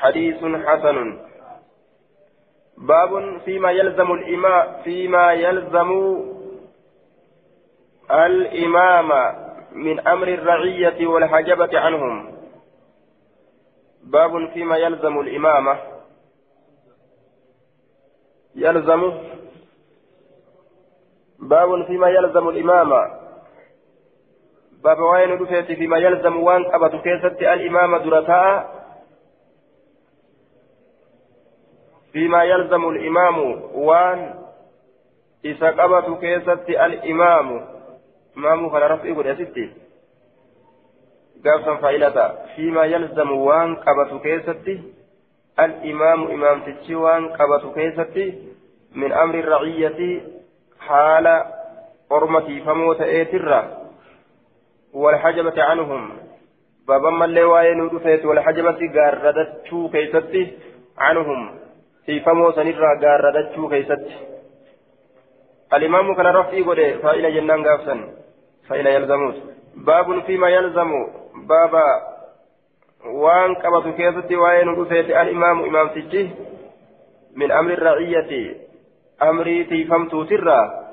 حديث حسن باب فيما يلزم الإمام فيما يلزم الإمام من أمر الرعية والحجبة عنهم. باب فيما يلزم الإمامة. يلزم. باب فيما يلزم الإمامة. باب وين رفيت فيما يلزم وان قبض كيست الإمامة درتاء. فيما يلزم الإمام وان إذا قبض كيست الإمام. maamuu kana rafii godhe asitti gaafsan faa'ilata fiimaa yalzamu waan qabatu keessatti al'imaamu imaamtichi waan qabatu keessatti min amri raciyyati haala ormatiifamoo ta'eetirra. Walxajabati canhum babammallee waa'ee nuu dhufeeti walxajabati gaarradachuu keessatti canhum tiifamoo sanirraa gaarradachuu keessatti. Al'imaamu kana rafii godhe faa'ila jennaan gaafsan. فإلى جنان قابسا فإلى يلزموت باب فيما يلزم بابا وان قبط كيفتي وين رفيت الإمام إمام تجيه من أمر الرعية أمري تيفمت سرا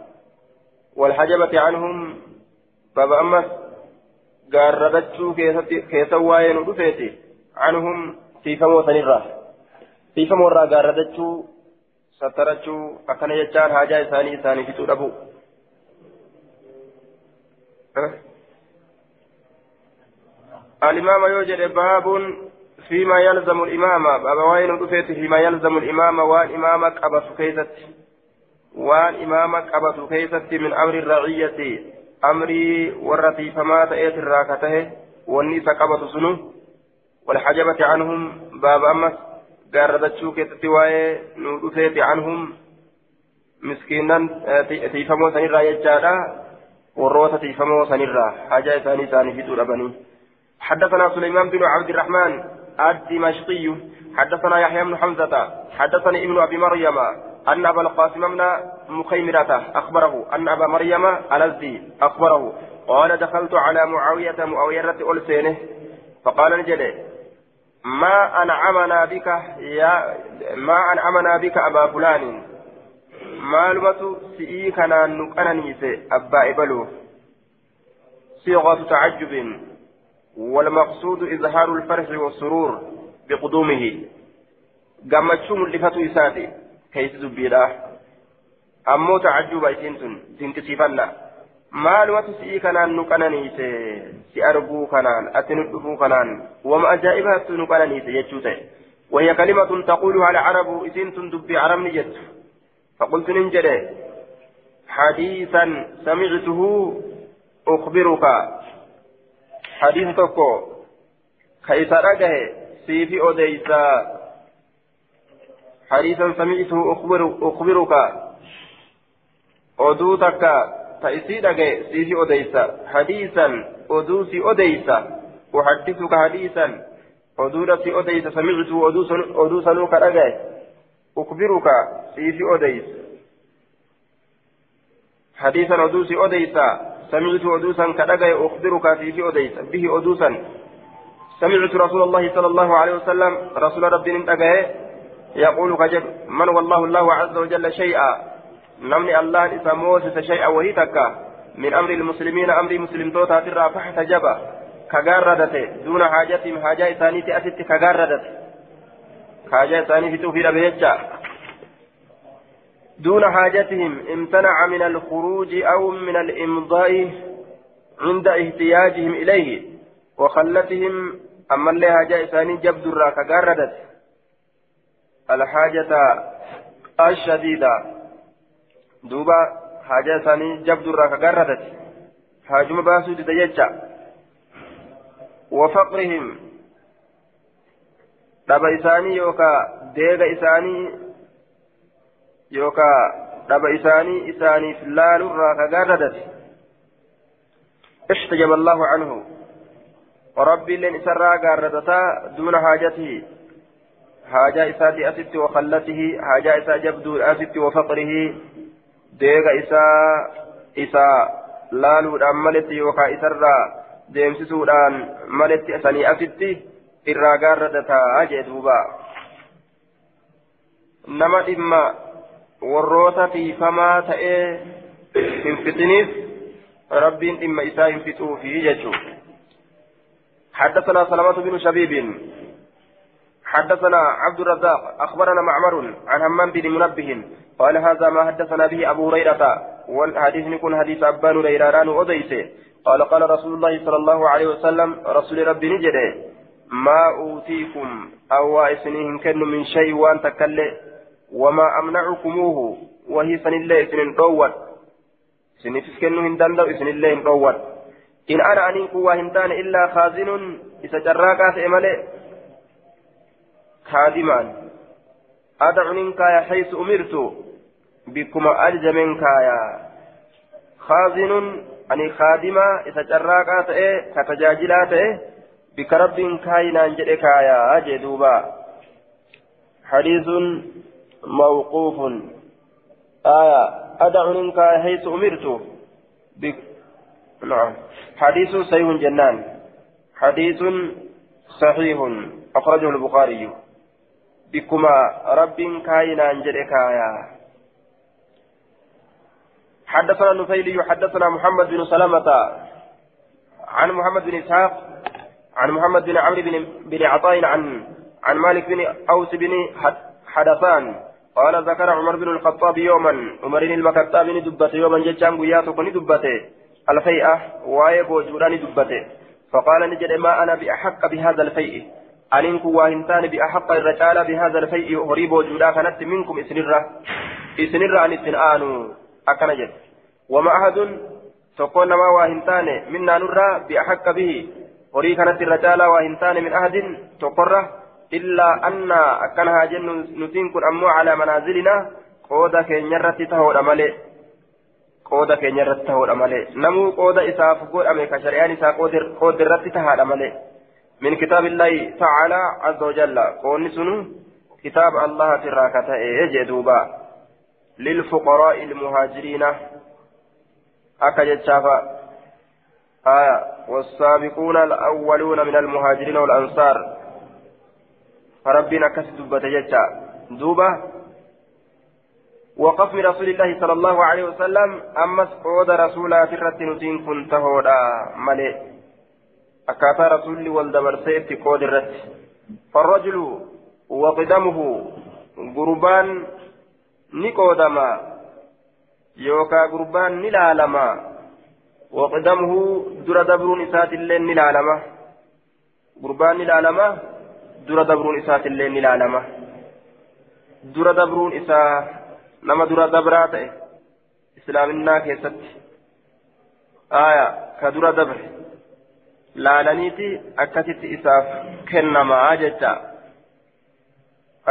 والحجبة عنهم بابا أمس قاردتشو كيسا وين رفيت عنهم تيفمو سنرا تيفمو را قاردتشو سترتشو أكن يجان حاجة إساني إساني في توربو الإمام يوجد باب فيما يلزم الإمام. باب وين رفيت فيما يلزم الإمام؟ وان إمامك أبا سكيست وان إمامك أبا سكيست من أمر الرعية. أمري والرتي فما تأتي الراكته. والنيس قبط سنو. والحجبة عنهم. باب أمس. قاردتشو كيستي واي نرفيت عنهم. مسكينا تيفمو سنرى يجادا وروتا تيفمو سنرى حاجة ثاني في توربني حدثنا سليمان بن عبد الرحمن الدمشقي حدثنا يحيى بن حمزة حدثني ابن أبي مريم أن أبا القاسم بن مخيمرة أخبره أن أبا مريم الأزدي أخبره قال دخلت على معاوية معاوية ألسينه فقال نجد ما أنعمنا بك يا ما أنعمنا بك أبا فلان مالمة سئيكنا نكننيس أبا إبلو صيغة تعجب والمقصود إظهار الفرح والسرور بقدومه قمتشوم لفتو إساتي كيس زبيرا أمو تعجب إسنتن تنكسفنا maalumatu si'ii kanaan nu qananiise? Si arguu kanaan ati nu dhufuu kanaan. Wama ajaa'ibaatu nu qananiise jechuu ta'e. وهي كلمة تقولها العرب إسنت دبي عربني جت فقلت ننجد حديثا سمعته أخبرك. حديث توكو. كيسا رجه سيفي أوديسا. حديثا سمعته أخبر أخبرك. أدوتك تأسي رجه سيفي أوديسا. حديثا أدوسي أوديسا. أحدثك حديثا. أدورتي أوديسا. سمعته أدوسا نوك رجه. أخبرك سيفي أوديس. حديثا أدوسي أوديسا سمعت أدوسا كدغي أخبرك في أديس به أدوسا. سمعت رسول الله صلى الله عليه وسلم رسول ربي نتغي يقول كجب من والله الله عز وجل شيئا؟ نمني الله إسا شيئا وهي تكا من أمر المسلمين أمر مسلم توتا ترى فاحتجب كغاردت دون حاجتهم حاجة إسانيتي أتت كغاردت حاجة إسانيتي توفي بيجا دون حاجتهم امتنع من الخروج أو من الإمضاء عند احتياجهم إليه وخلتهم أما اللي حاجة إساني جبد الراك قردت الحاجة الشديدة. دوبا حاجة إساني جبد الراك قردت حاجم باسو ديجا وفقرهم. دبا إساني يوكا ديغا إساني yookaa dhaba isaanii isaaniif laalurraa kagaarradate اشتجب الله عنه وربي لن إسرى قاردتا دون حاجته حاجة إساتي أسد وخلته حاجة إسا جبدو أسد وفقره ديغ إسا إسا لالو ملت يوكا إسرى deemsisuudhaan maletti asanii asitti irraa gaarradataa jee duuba. Nama dhimma warroota tiifamaa ta'ee hin fixiniif rabbiin dhimma isaa hin fixuufi jechuudha. حدثنا سلامة بن شبيب حدثنا عبد الرزاق أخبرنا معمر عن همام بن منبه قال هذا ما حدثنا به أبو هريرة والحديث يكون حديث أبان ريران أوديسه قال قال رسول الله صلى الله عليه وسلم رسول ربي نجده ما أوتيكم أو إسنين كن من شيء وأن تكلم وما أمنعكموه وهي سن الله سن الروت سن تسكنوا هندان إسن الله الروت إن أنا أنين قوة هنتان إلا خازن إذا جراكات إمالي خادمان. أدع منك حيث أمرت. بكما ألج منك يا خازن. أني خادمة إذا جراكات إيه كتجاجلات إيه بك رب كاينا جئك يا أجدوبا حديث موقوف آية أدع منك حيث أمرت بك نعم حديث صحيح جنان حديث صحيح أخرجه البخاري بكما رب كاينا جركايا حدثنا النفيلي حدثنا محمد بن سلمة عن محمد بن إسحاق عن محمد بن عمرو بن بن عطاء عن عن مالك بن أوس بن حدثان. قال ذكر عمر بن الخطاب يوما عمر بن المكتاب دبته يوما جتشان قياتك دبته الفيئة واي بوجودان دبته فقال نجد ما أنا بأحق بهذا الفيء. أنين كواهنتان بأحق الرجال بهذا الفيء. هريب وجودا كانت منكم إسنرة. إسنرة عن إسنآن أكنجد وما أحد تقول ما واهنتان منا نرى بأحق به. horii kanatti irra caalaa waa hin taane min ahadin tokkorra illaa anna akkana haa jennu nutiin kun ammoo calaa manaazilinaa qooda keenyarratti tahoodha malee. Qooda keenyarratti tahoodha malee. Namuu qooda isaaf godhame ka shari'aan isaa qooda irratti tahaadha malee. Min kitaabillaahi tacaalaa azza wajalla qoonni sunu kitaaba allahati irraa ka ta'ee jee duuba. Lilfuqaraa'i ilmuhaajiriina akka jechaafa آية والسابقون الأولون من المهاجرين والأنصار. فربنا كسب دبة دوبة وقف من رسول الله صلى الله عليه وسلم أمس قود رسولا ترت نتين كنت هودا. ملئ أكاتا رسول والدبر سيفتي قود الرت. فالرجل وقدمه قربان نقودما يوكا قربان نلالما. وقدمه در دبرون إسات اللين نلالما قربان نلالما در دبرون إسات اللين نلالما در nama dura dabraa ta'e islaaminaa keessatti aya ka dura dabre laalaniiti akkasitti isaaf kennamaa jecha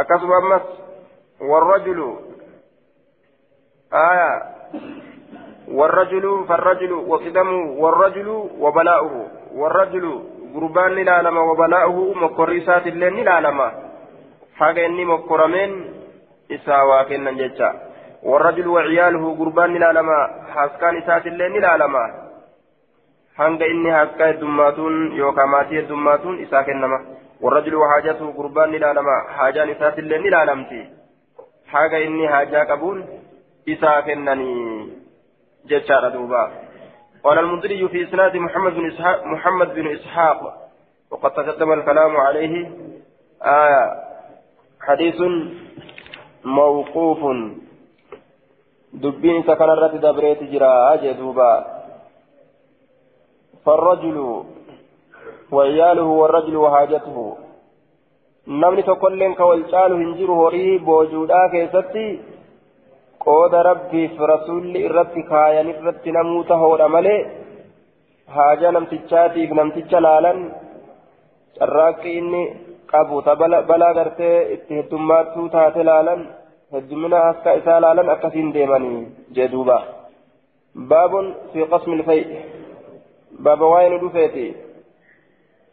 akkasuma ammas warrajulu aya والرجل فالرجل وقدمه والرجل وبلاؤه والرجل قربان لالما وبلاؤه مكرسات اللين لالما حاجة إني مكرمين إساوا كنا جتا والرجل وعياله قربان نلالما حاسكان إسات اللي نلالما hanga inni hakka heddummaatuun yookaan maatii heddummaatuun isaa kennama warrajulu haajatu gurbaan ni ilaalama haajaan isaatillee ni ilaalamti haga inni haajaa qabuun jechaadha duuba قال المنذري في إسناد محمد بن إسحاق محمد بن إسحاق. وقد تقدم الكلام عليه آية. حديث موقوف. دبين سكن الرت دبريت جرا جدوبا فالرجل وعياله والرجل وحاجته ka wal caalu hin jiru horii boojuudhaa keessatti namuu tahoodha malee haajaa namtichaatiif namticha laalan carraaqqi inni qabu ta balaa gartee itti heddummaattuu taate laalan heddumina akka isaa laalan akkasiin deemanii jee duuba baabun fi qasmi ilfay baaba waa'ee nu dhufeeti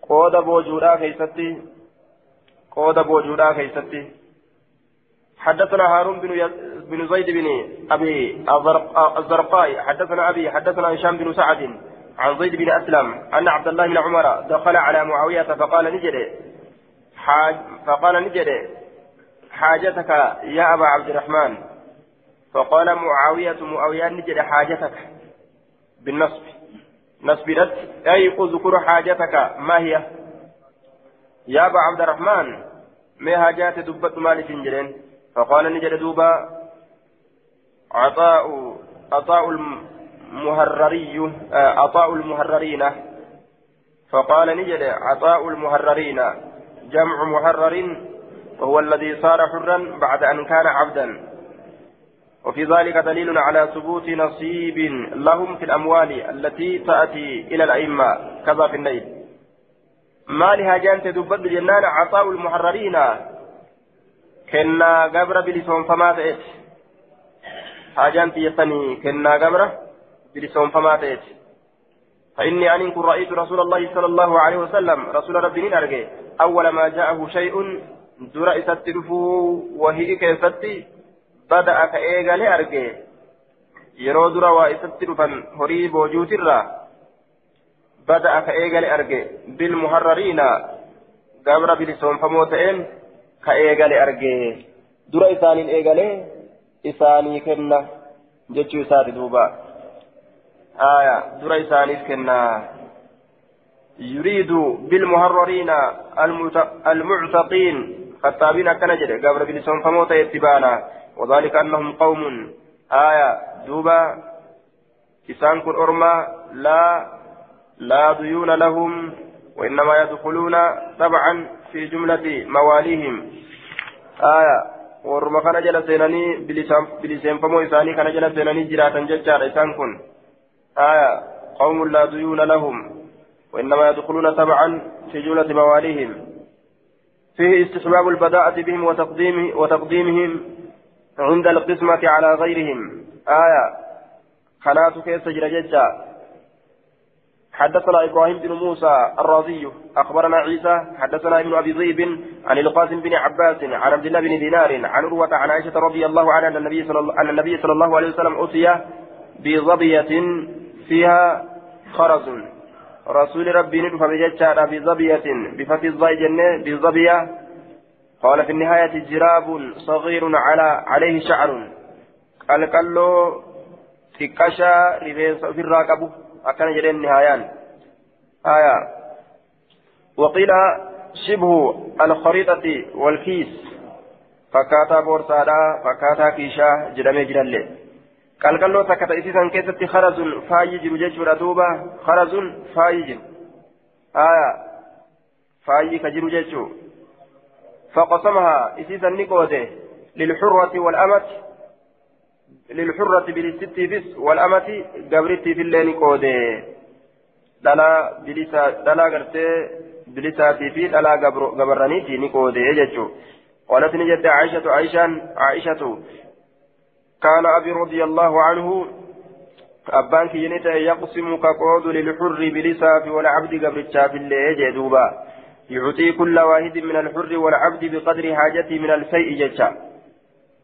qooda boojuudhaa keeysatti qooda boojuudhaa keeysatti حدثنا هارون بن بن زيد بن أبي الزرقاء. حدثنا أبي حدثنا هشام بن سعد عن زيد بن أسلم أن عبد الله بن عمر دخل على معاوية فقال نجري حاج فقال نجري حاجتك يا أبا عبد الرحمن. فقال معاوية معاوية نجد حاجتك بالنصب. نصب رد أي اذكر حاجتك ما هي؟ يا أبا عبد الرحمن ما حاجات دبت مال جنجرين فقال نجد دوبا عطاء عطاء المهرري عطاء المهررين. فقال نجد عطاء المهررين جمع مهرر وهو الذي صار حرا بعد أن كان عبدا. وفي ذلك دليل على ثبوت نصيب لهم في الأموال التي تأتي إلى الأئمة كذا في الليل. ما لهاجان تدبت بالجنان عطاء المحررين قبر بلسون فما تأتي هاجان تيتني كنا قبر بلسون فما تأتي فإني أن كن رأيت رسول الله صلى الله عليه وسلم رسول ربي أرجع أول ما جاءه شيء در إستدفو وهي كيفتي بدأ كأيغا لأرجع waa isatti dhufan horii boojuutirraa bada'a ka eegale arge. Bilmuharrariina gabra bilisoonfamoo ta'een ka eegale arge. Dura isaaniin eegalee isaanii kenna jechuu isaati duuba. آية دري سانيف كنا يريد بالمهررين المعتقين خطابين كان جد قبر بلسون فموت يتبانا وذلك أنهم قوم آية دوبا إسان كن أرما لا لا ديون لهم وإنما يدخلون طبعا في جملة مواليهم. آية. كان جل سيناني بلسان فمو إساني كان جل سيناني جراتا ججار إسان كن. آية. قوم لا ديون لهم. وإنما يدخلون تبعا في جملة مواليهم. فيه استحباب البداءة بهم وتقديم وتقديمهم عند القسمة على غيرهم. آية. خنات كيس جرججا حدثنا إبراهيم بن موسى الرازي أخبرنا عيسى حدثنا ابن أبي ذئب عن القاسم بن عباس عن عبد الله بن دينار عن عروة عن عائشة رضي الله عنها أن النبي صلى الله, النبي صلى الله عليه وسلم أتي بظبية فيها خرز. رسول ربي ندفع بجتشارا بظبية بفتح الضاء جنة بظبية. قال في النهاية جراب صغير على عليه شعر. قال قال له تكشا ريبيس في الراكب أكن جرين نهايان آية وقيل شبه الخريطة والكيس فكاتا بورسادا فكاتا كيشا جرمي جرالي ta'e isiisan keessatti kharazun faayyi jiru jechuudha duuba kharazun faayyi jiru aya faayyi ka jiru jechuu فقسمها إسيسا نقوده للحرة والأمة للحرة بالستي بس والأمة قبرتي في الليل نقوده دلا بلسا دلا قرتي بلساتي في دلا قبرانيتي نقوده يجتشو. قالت نجد عائشة عائشة عائشة. كان أبي رضي الله عنه أبان كينيتا يقسم كقعود للحر بلساف والعبد قبل الشاف اللي جدوبا يعطي كل واحد من الحر والعبد بقدر حاجته من الفيء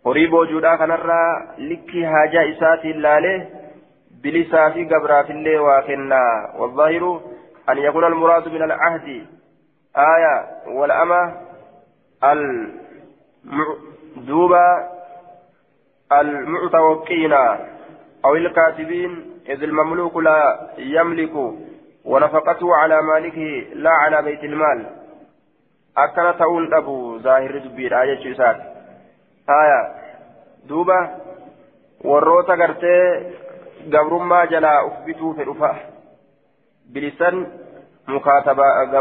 جتا قريب وجودا كنرى لك حاجة إسات الله بلساف قبر في اللي واكنا والظاهر أن يكون المراد من العهد آية والأمة المعدوبة المعتوقين أو الكاتبين إذ المملوك لا يملك ونفقته على مالكه لا على بيت المال أكن تقول أبو ظاهر دبير آية شيسات آية دوبة warroota gartee gabrummaa jalaa uf bituu fedhufa bilisan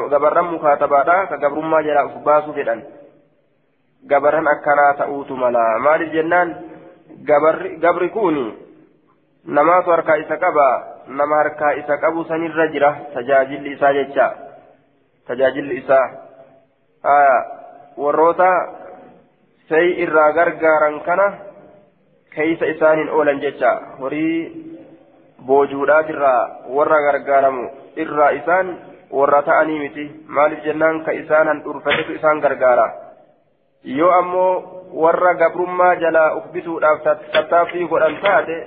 gabarran mukaatabaadha ka gabrummaa jalaa uf baasuu fedhan gabarran akkanaa ta'uutu mala maaliif jennaan gabri kun namaatu harkaa isa qaba nama harkaa isa qabu sanirra jira tajaajilli isaa jecha tajaajilli isaa warroota say irraa gargaaran kana keeysa isaaniin oolan jecha horii boojuudhaatirraa warra gargaaramu irraa isaan warra ta'anii miti maaliif jennaan ka isaan handhurfatetu isaan gargaara yoo ammoo warra gabrummaa jalaa uf bituudhaaf tattaaffii godhan taate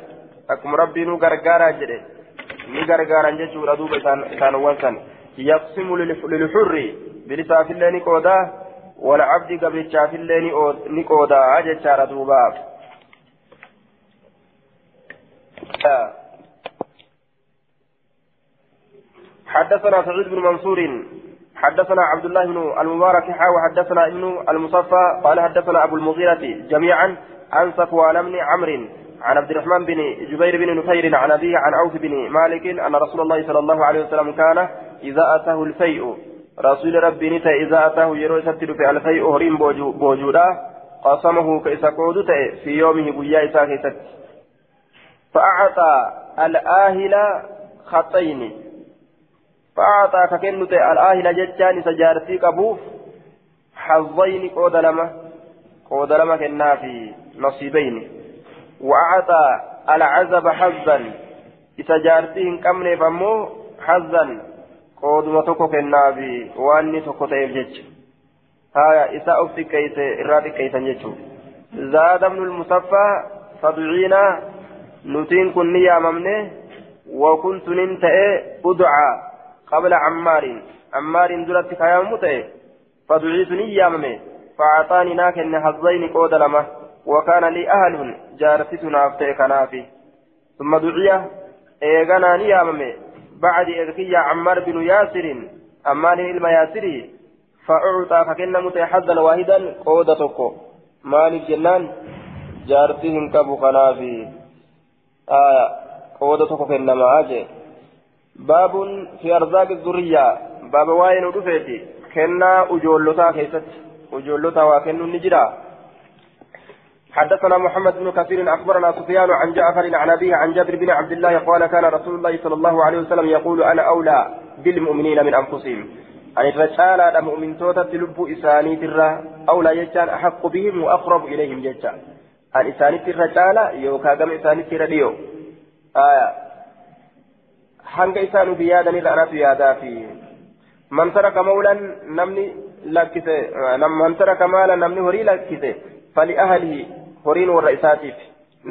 akkuma rabbii nu gargaaraa jedhe ni gargaaran jechuudha duuba isaanowwan san yaqsimu lilxurri bilisaafillee ni qoodaa walcabdi gabrichaafillee ni qoodaa jechaadha duubaaf حدثنا سعيد بن منصور حدثنا عبد الله بن المبارك حا وحدثنا ابن المصفى قال حدثنا ابو المغيرة جميعا عن صفوان بن عمرو عن عبد الرحمن بن جبير بن نفير عن ابيه عن عوف بن مالك ان رسول الله صلى الله عليه وسلم كان اذا اتاه الفيء rasuula Rabbii نتا إذا أتاه yeroo isatti dhufe الفيء horiin boojuudha قسمه كيس qooda في يومه guyyaa isaa keessatti فأعطى الآهل خطين. فأعطى ككنت الآهل جتان سجارتي قبوف حظين قود لما قود لما كنا في نصيبين. وأعطى العزب حظا. إسجارتي كمن فمو حظا. قود تكو كنا في واني تكو تيف جتش هايا إساء أفتي كيس إرادي كيسا جتشو زاد ابن المصفى فضعينا نتين كن ياممنه وكنت ننتهي أدعى قبل عمار عمار درت كيام متئ فدعيت نياممه فأعطاني ناكن حظين قود لما وكان لي أهل جارتنا أفتي كنافي ثم دعي إيغانا نياممه بعد إذكي عمار بن ياسر عمار إلما ياسري فأعطى فكن متئ حظا واحدا qooda tokko مالك جنان جارتهم كبو kennaafi آية qooda tokko كنما أجي. باب في أرزاق الذرية. باب waa'ee nu dhufeeti. كنا ijoollota keessatti. ijoollota وكن نجرا. حدثنا محمد بن كثير أخبرنا سفيان عن جعفر عن أبيه عن جابر بن عبد الله قال كان رسول الله صلى الله عليه وسلم يقول أنا أولى بالمؤمنين من أنفسهم. أن الرجال المؤمن توتا تلب إساني ترى أولى يجان أحق بهم وأقرب إليهم يجان أن إساني الرجال يوكا قم إساني ترى آية isaan ubi yaadanirra anatu yaadaa fi man taraka mawlan namni lakkise man taraka maala namni horii lakkise fali ahlihi horiin warra isaatiif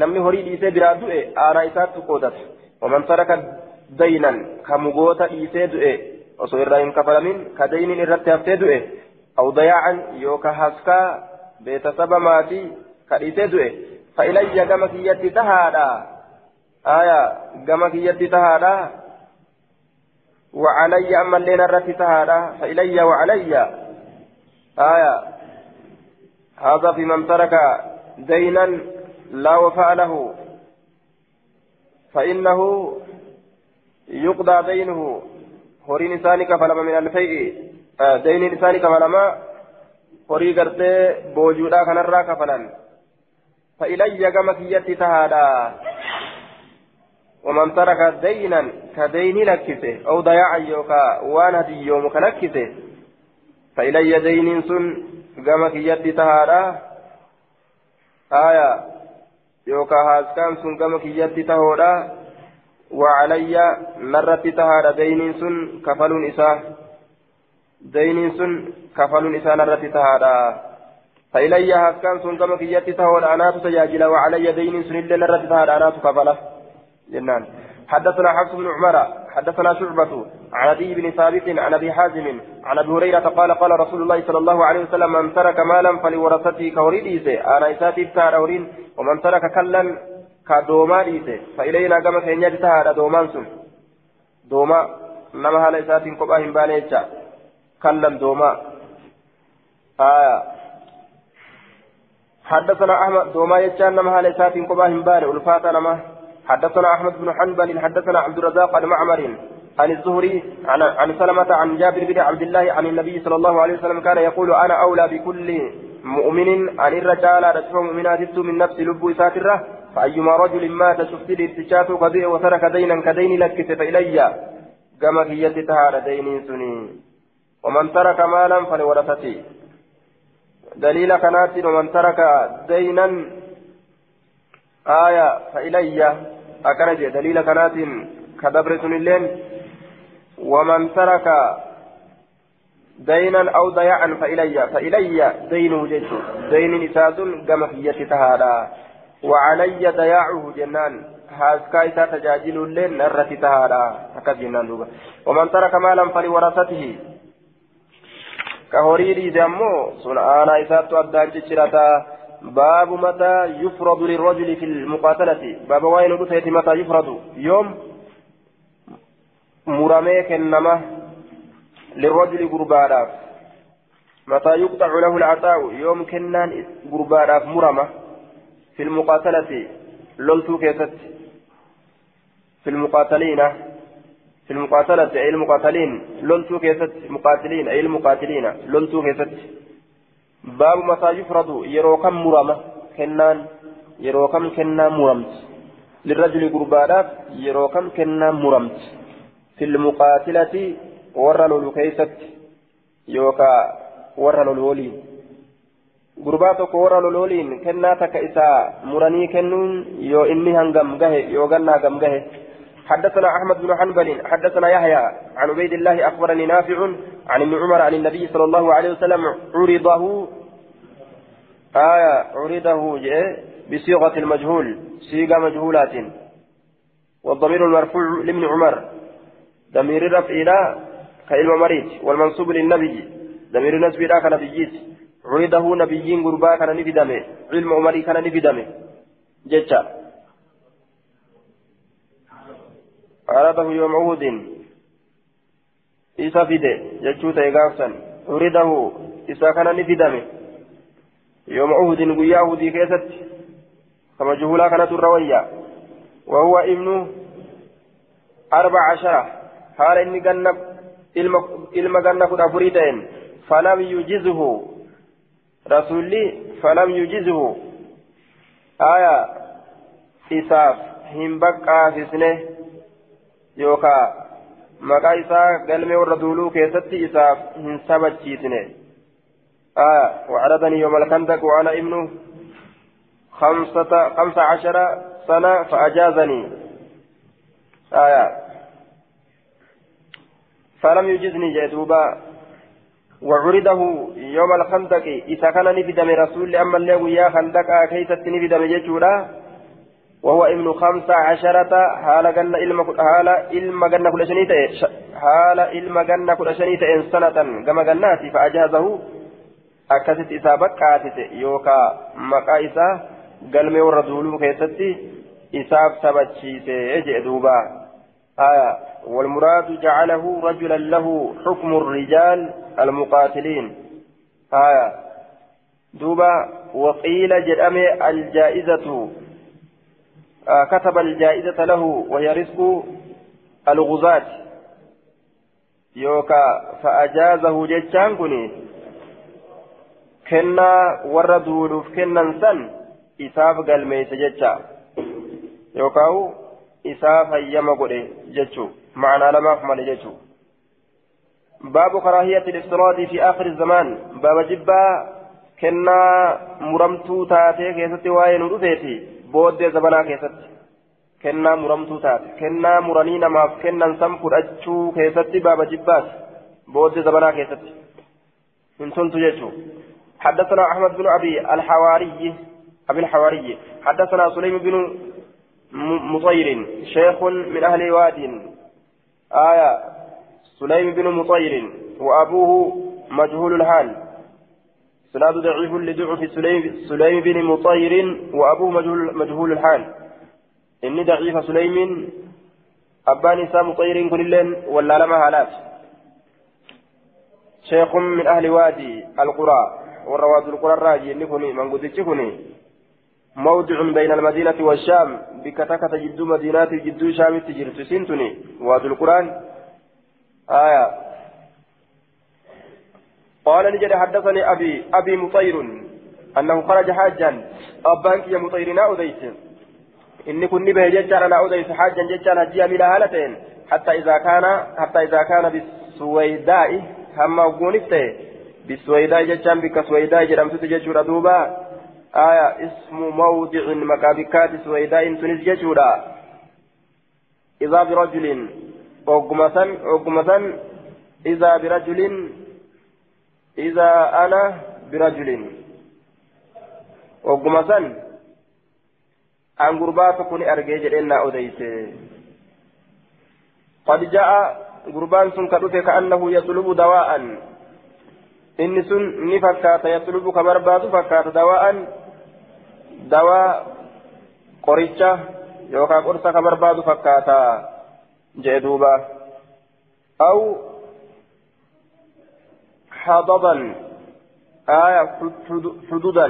namni horii dhiisee biraa du'e aanaa isaattu qoodata waman taraka daynan ka mugoota dhiisee du'e osoo irraa hin kafalamin ka daynin irratti haftee du'e aw dayaacan yooka haskaa beetasaba maatii ka dhiisee du'e fa ilayya gama kiyyatti tahaadha aya gama kiyyatti tahaadha وعلي أما اللين الرتي تهادا فإلي وعلي آية هذا في من ترك دينا لا وفاء له فإنه يقضى دينه. هوري نساني كفلما من الفيء آه دين نساني كفلما هوري قرتي بوجودا كنرا كفلا فإلي كما كيتي تهادا. ومن ترك دينا كدين لكسه أو ضياعا يوكا وأنا يوم كلكسه فإلي دين سن قام كيدي تهارا آية يوكا هاسكان سن قام كيدي تهورا وعلي مرت تهارا دين سن كفل إساه دين سن كفل إساه نرت تهارا فإلي هاسكان سن قام كيدي تهورا أنا تسجاجل وعلي دين سن إلا نرت تهارا أنا تكفله جنان حدثنا حفص بن عمر حدثنا شعبة عن أبي بن ثابت عن أبي حازم عن أبي هريرة قال قال رسول الله صلى الله عليه وسلم من ترك مالا فلورثته كوريديسه أنا إساتي بتارورين ومن ترك كلا كدوما ديسه فإلينا كما كينيا تهاد دومان سن. دوما نما هلا إساتي كوباهم بانيتشا كلا دوما. آية. حدثنا أحمد دوما يتشان نما هلا إساتي كوباهم باني ألفاتا نما. حدثنا أحمد بن حنبل حدثنا عبد الرزاق عن معمر عن الزهري عن عن سلمة عن جابر بن عبد الله عن النبي صلى الله عليه وسلم كان يقول أنا أولى بكل مؤمن عن الرجال رسول مؤمنات من نفس لب ساترة فأيما رجل مات شفت ارتشاته قضيه وترك دينا كدين لك فإلي كما هي تهار دين سني. ومن ترك مالا فلورثته دليل كنات ومن ترك دينا آية فإلي أكنج دليل كنات كدبر اللين ومن ترك دينا أو ضياعا فإلي فإلي دين جيش. دين نساد كما في تهادا وعلي ضياعه جنان. هاسكا إسا تجاجل اللين نرتي تهادا أكد جنان دوبا. ومن ترك مالا فلورثته. كهوريري دمو سنعانا إسا تؤدى جيشراتا باب متى يفرض للرجل في المقاتلة؟ باب وين رفيت متى يفرض؟ يوم مرميك النمى للرجل قرباراف متى يقطع له العطاء؟ يوم كنان قرباراف مرمى في المقاتلة. لولتو كيست. في المقاتلين. في المقاتلة أي المقاتلين. لولتو كيست. مقاتلين أي المقاتلين. لولتو كيست. باب متى يفرض يرو كم مرمى كنان يرو كم كنا مرمت للرجل قربانات يرو كم كنا مرمت في المقاتلة ورلوا كيست يوكا ورلوا الولين gurbaa tokko warra lolooliin kennaa takka isaa muranii kennuun yoo inni hangam gahe yoo gannaa حدثنا أحمد بن حنبل حدثنا يحيى عن عبيد الله أخبرني نافع عن ابن عمر عن النبي صلى الله عليه وسلم عرضه آية عرضه بصيغة المجهول صيغة مجهولات. والضمير المرفوع لابن عمر. ضمير الرفع إلى كإلم مريض والمنصوب للنبي. ضمير النسب إلى كنبييت عرضه نبيين غربا كان نفدمه علم عمري كان نفدمه جتا عرضه يوم عهد. إسا فيده جتشوتا إيقافسا عرضه إسا كان نفدمه يوم عهد قيا عهدي كيست. كما جهولا كانت الروية. وهو ابن أربع عشرة حال إني جنب ilma ganna kudha afurii ta'een falam yujizuhu rasuulli falam yujizuhu aya isaaf hin baqqaasisne yookaa maqaa isaa galmee warra duuluu keessatti isaaf hin sabachiisne. وعرضني يوم الخندق وأنا ابن خمسة خمسة عشر سنة فأجازني آية فلم يجزني جدوبا وعرضه يوم الخندق إذا كان نفدم رسول أما اللي ويا خندق كيست نفدم جدولا وهو ابن خمسة عشرة حال جنة إلما حال إلما جنة كل شنيت حال إلما جنة كل شنيت سنة كما جناتي فأجازه أكست إذا بكاتت يوكا مقايسة قلمي والرسول كيست إساف سبتشيسي جدوبا آية والمراد جعله رجلا له حكم الرجال المقاتلين. آية دوبا وقيل جرأمي الجائزة كتب الجائزة له وهي رزق الغزاة. يوكا فأجازه جتشان كني كنا وردوا كنا سن إساف قلميس جتشا يوكاو isaa fayyama godhe jechuu معنى لما مال جيتو باب كراهية الافتراض في آخر الزمان. باب جبا كنا مرمتو تاتي كيستي واين رفيتي بود زبنا كيستي كنا مرمتو تاتي كنا مرنين ما كنا سمكر أجو كيستي باب جبات بود زبنا كيستي من سنتو جيتو حدثنا أحمد بن أبي الحواري أبي الحواري حدثنا سليم بن مطير شيخ من أهل واد آية سليم بن مطير وأبوه مجهول الحال سناد ضعيف لضعف سليم سليم بن مطير وأبوه مجهول مجهول الحال. إني ضعيف سليم. أبان إسام مطير كل ولا لما هالات. شيخ من أهل وادي القرى والرواد القرى الراجي. اللي كوني من قدتش كوني. موضع بين المدينة والشام. بكتكة جدو مدينات جدو شام تجرت سنتني. واد القرآن. آية. قال نجد حدثني أبي أبي مطير أنه خرج حاجا. أبانك يا مطيرنا أديس إني كنت به ججار أنا أديس حاجا ججار هجيا من هالتين حتى إذا كان حتى إذا كان بالسويداء هم أقونفته بالسويداء ججار بك سويداء جرمت ججور دوبا. آية اسم موضع مكابكات سويداء تنس ججورا إذا برجل أقمسا أقمسا إذا برجل إذا أنا برجل أقمسا أن قربات كن أرجع جرينا أديسه قد جاء قربان سن كدوته كأنه يطلب دواء. إن سن نفكات يطلب كبربات فكات دواء. yookaan qorsa ka barbaadu fakkaata jee duuba aw حضبا آية حدودا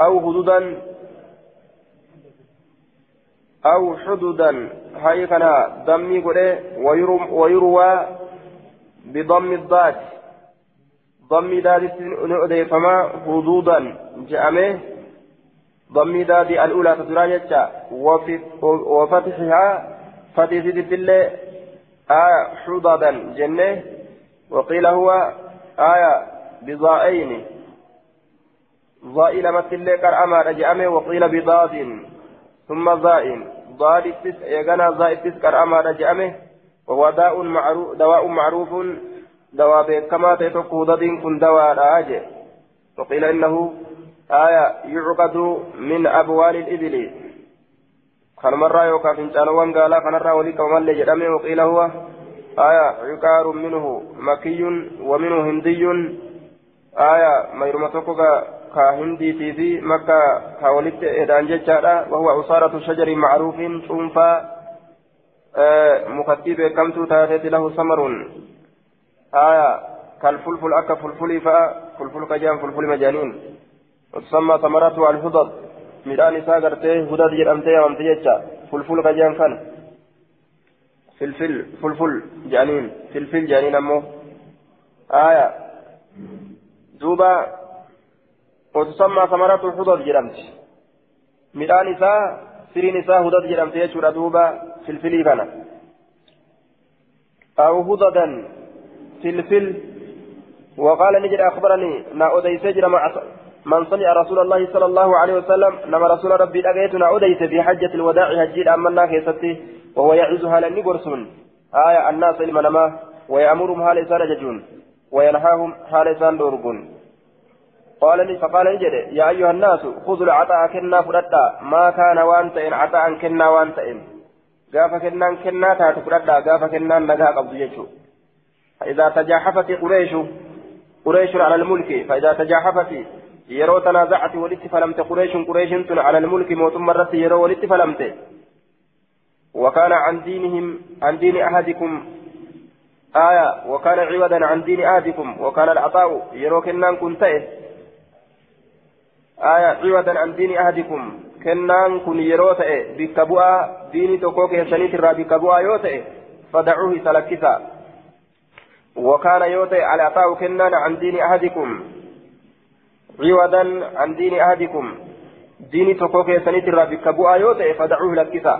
أو حدودا أو حدودا. هاي كان دمي قد ويروى بضم الضاد. ضمي دادي نؤدي فما حدودا. جأمه ضمي دادي الأولى تتراجع وفتحها فتح الله آية حدودا. جنة وقيل هو آية بضائين ضائل مثل كرأما رجأمه وقيل بضاد ثم ضائن ضاد التس يغنى ضاد التس كرأما رجأمه وهو داء معروف دواء معروف. دواء بكما تتوك ضد كن دواء راجع. وقيل إنه آية يعقد من أبوال الإبل. كان مرة يوكا فنشانوان قال كان وليك ومن لجرمه وقيل هو آية عقار منه مكي ومنه هندي. آية ما يرمتوك كهندي في مكة كولدت إدان جتشارا وهو عصارة شجر معروف شنفا آه مكتب كمت تاتت له ثمر آية كالفلفل أكا فلفل فا فلفل كجان فلفل مجانين. وتسمى ثمرته midhaan isaa gartee hudad jedhamtee yaamte jecha fulful kajaan filfil fulful jedhaniin filfil jedhaniin ammoo aya duuba وتسمى ثمرة الحدد جرمت ميدان إساء سرين إساء هدد جرمت يجور دوبا الفلي كان أو هددا في الفل وقال نجد أخبرني نا أديس جرم من سمع رسول الله صلى الله عليه وسلم نما رسول ربي أجيتنا أديس في حجة الوداع هجيل أمنا كيستي وهو يعزها لني قرسون آية الناس إلما نما ويأمرهم حال إسان ججون وينهاهم حال إسان قال لي فقال نجد يا أيها الناس خذوا العطاء كنا فردا ما كان وانت إن عطاء كنا وانت إن. قاف كنا كنا تات قاف كنا نجا قبض يجو فإذا تجاحفت قريش قريش على الملك فإذا تجاحفت يرو تنازعت ولدت فلمت قريش قريش على الملك موت مرة يرو ولدت فلمت وكان عن دينهم عن دين أحدكم آية وكان عودا عن دين أحدكم وكان العطاء يرو كنان كنتئه آية عودا عن دين أحدكم كنان كن يروتئ بكبوء ديني توكوك يسنيت الرا بكبوء يوتئ فدعوه سلكسا وكان يوتئ على عطاء كنان عن دين أحدكم عودا عن دين أحدكم ديني توكوك يسنيت الرا بكبوء يوتئ فدعوه لكسا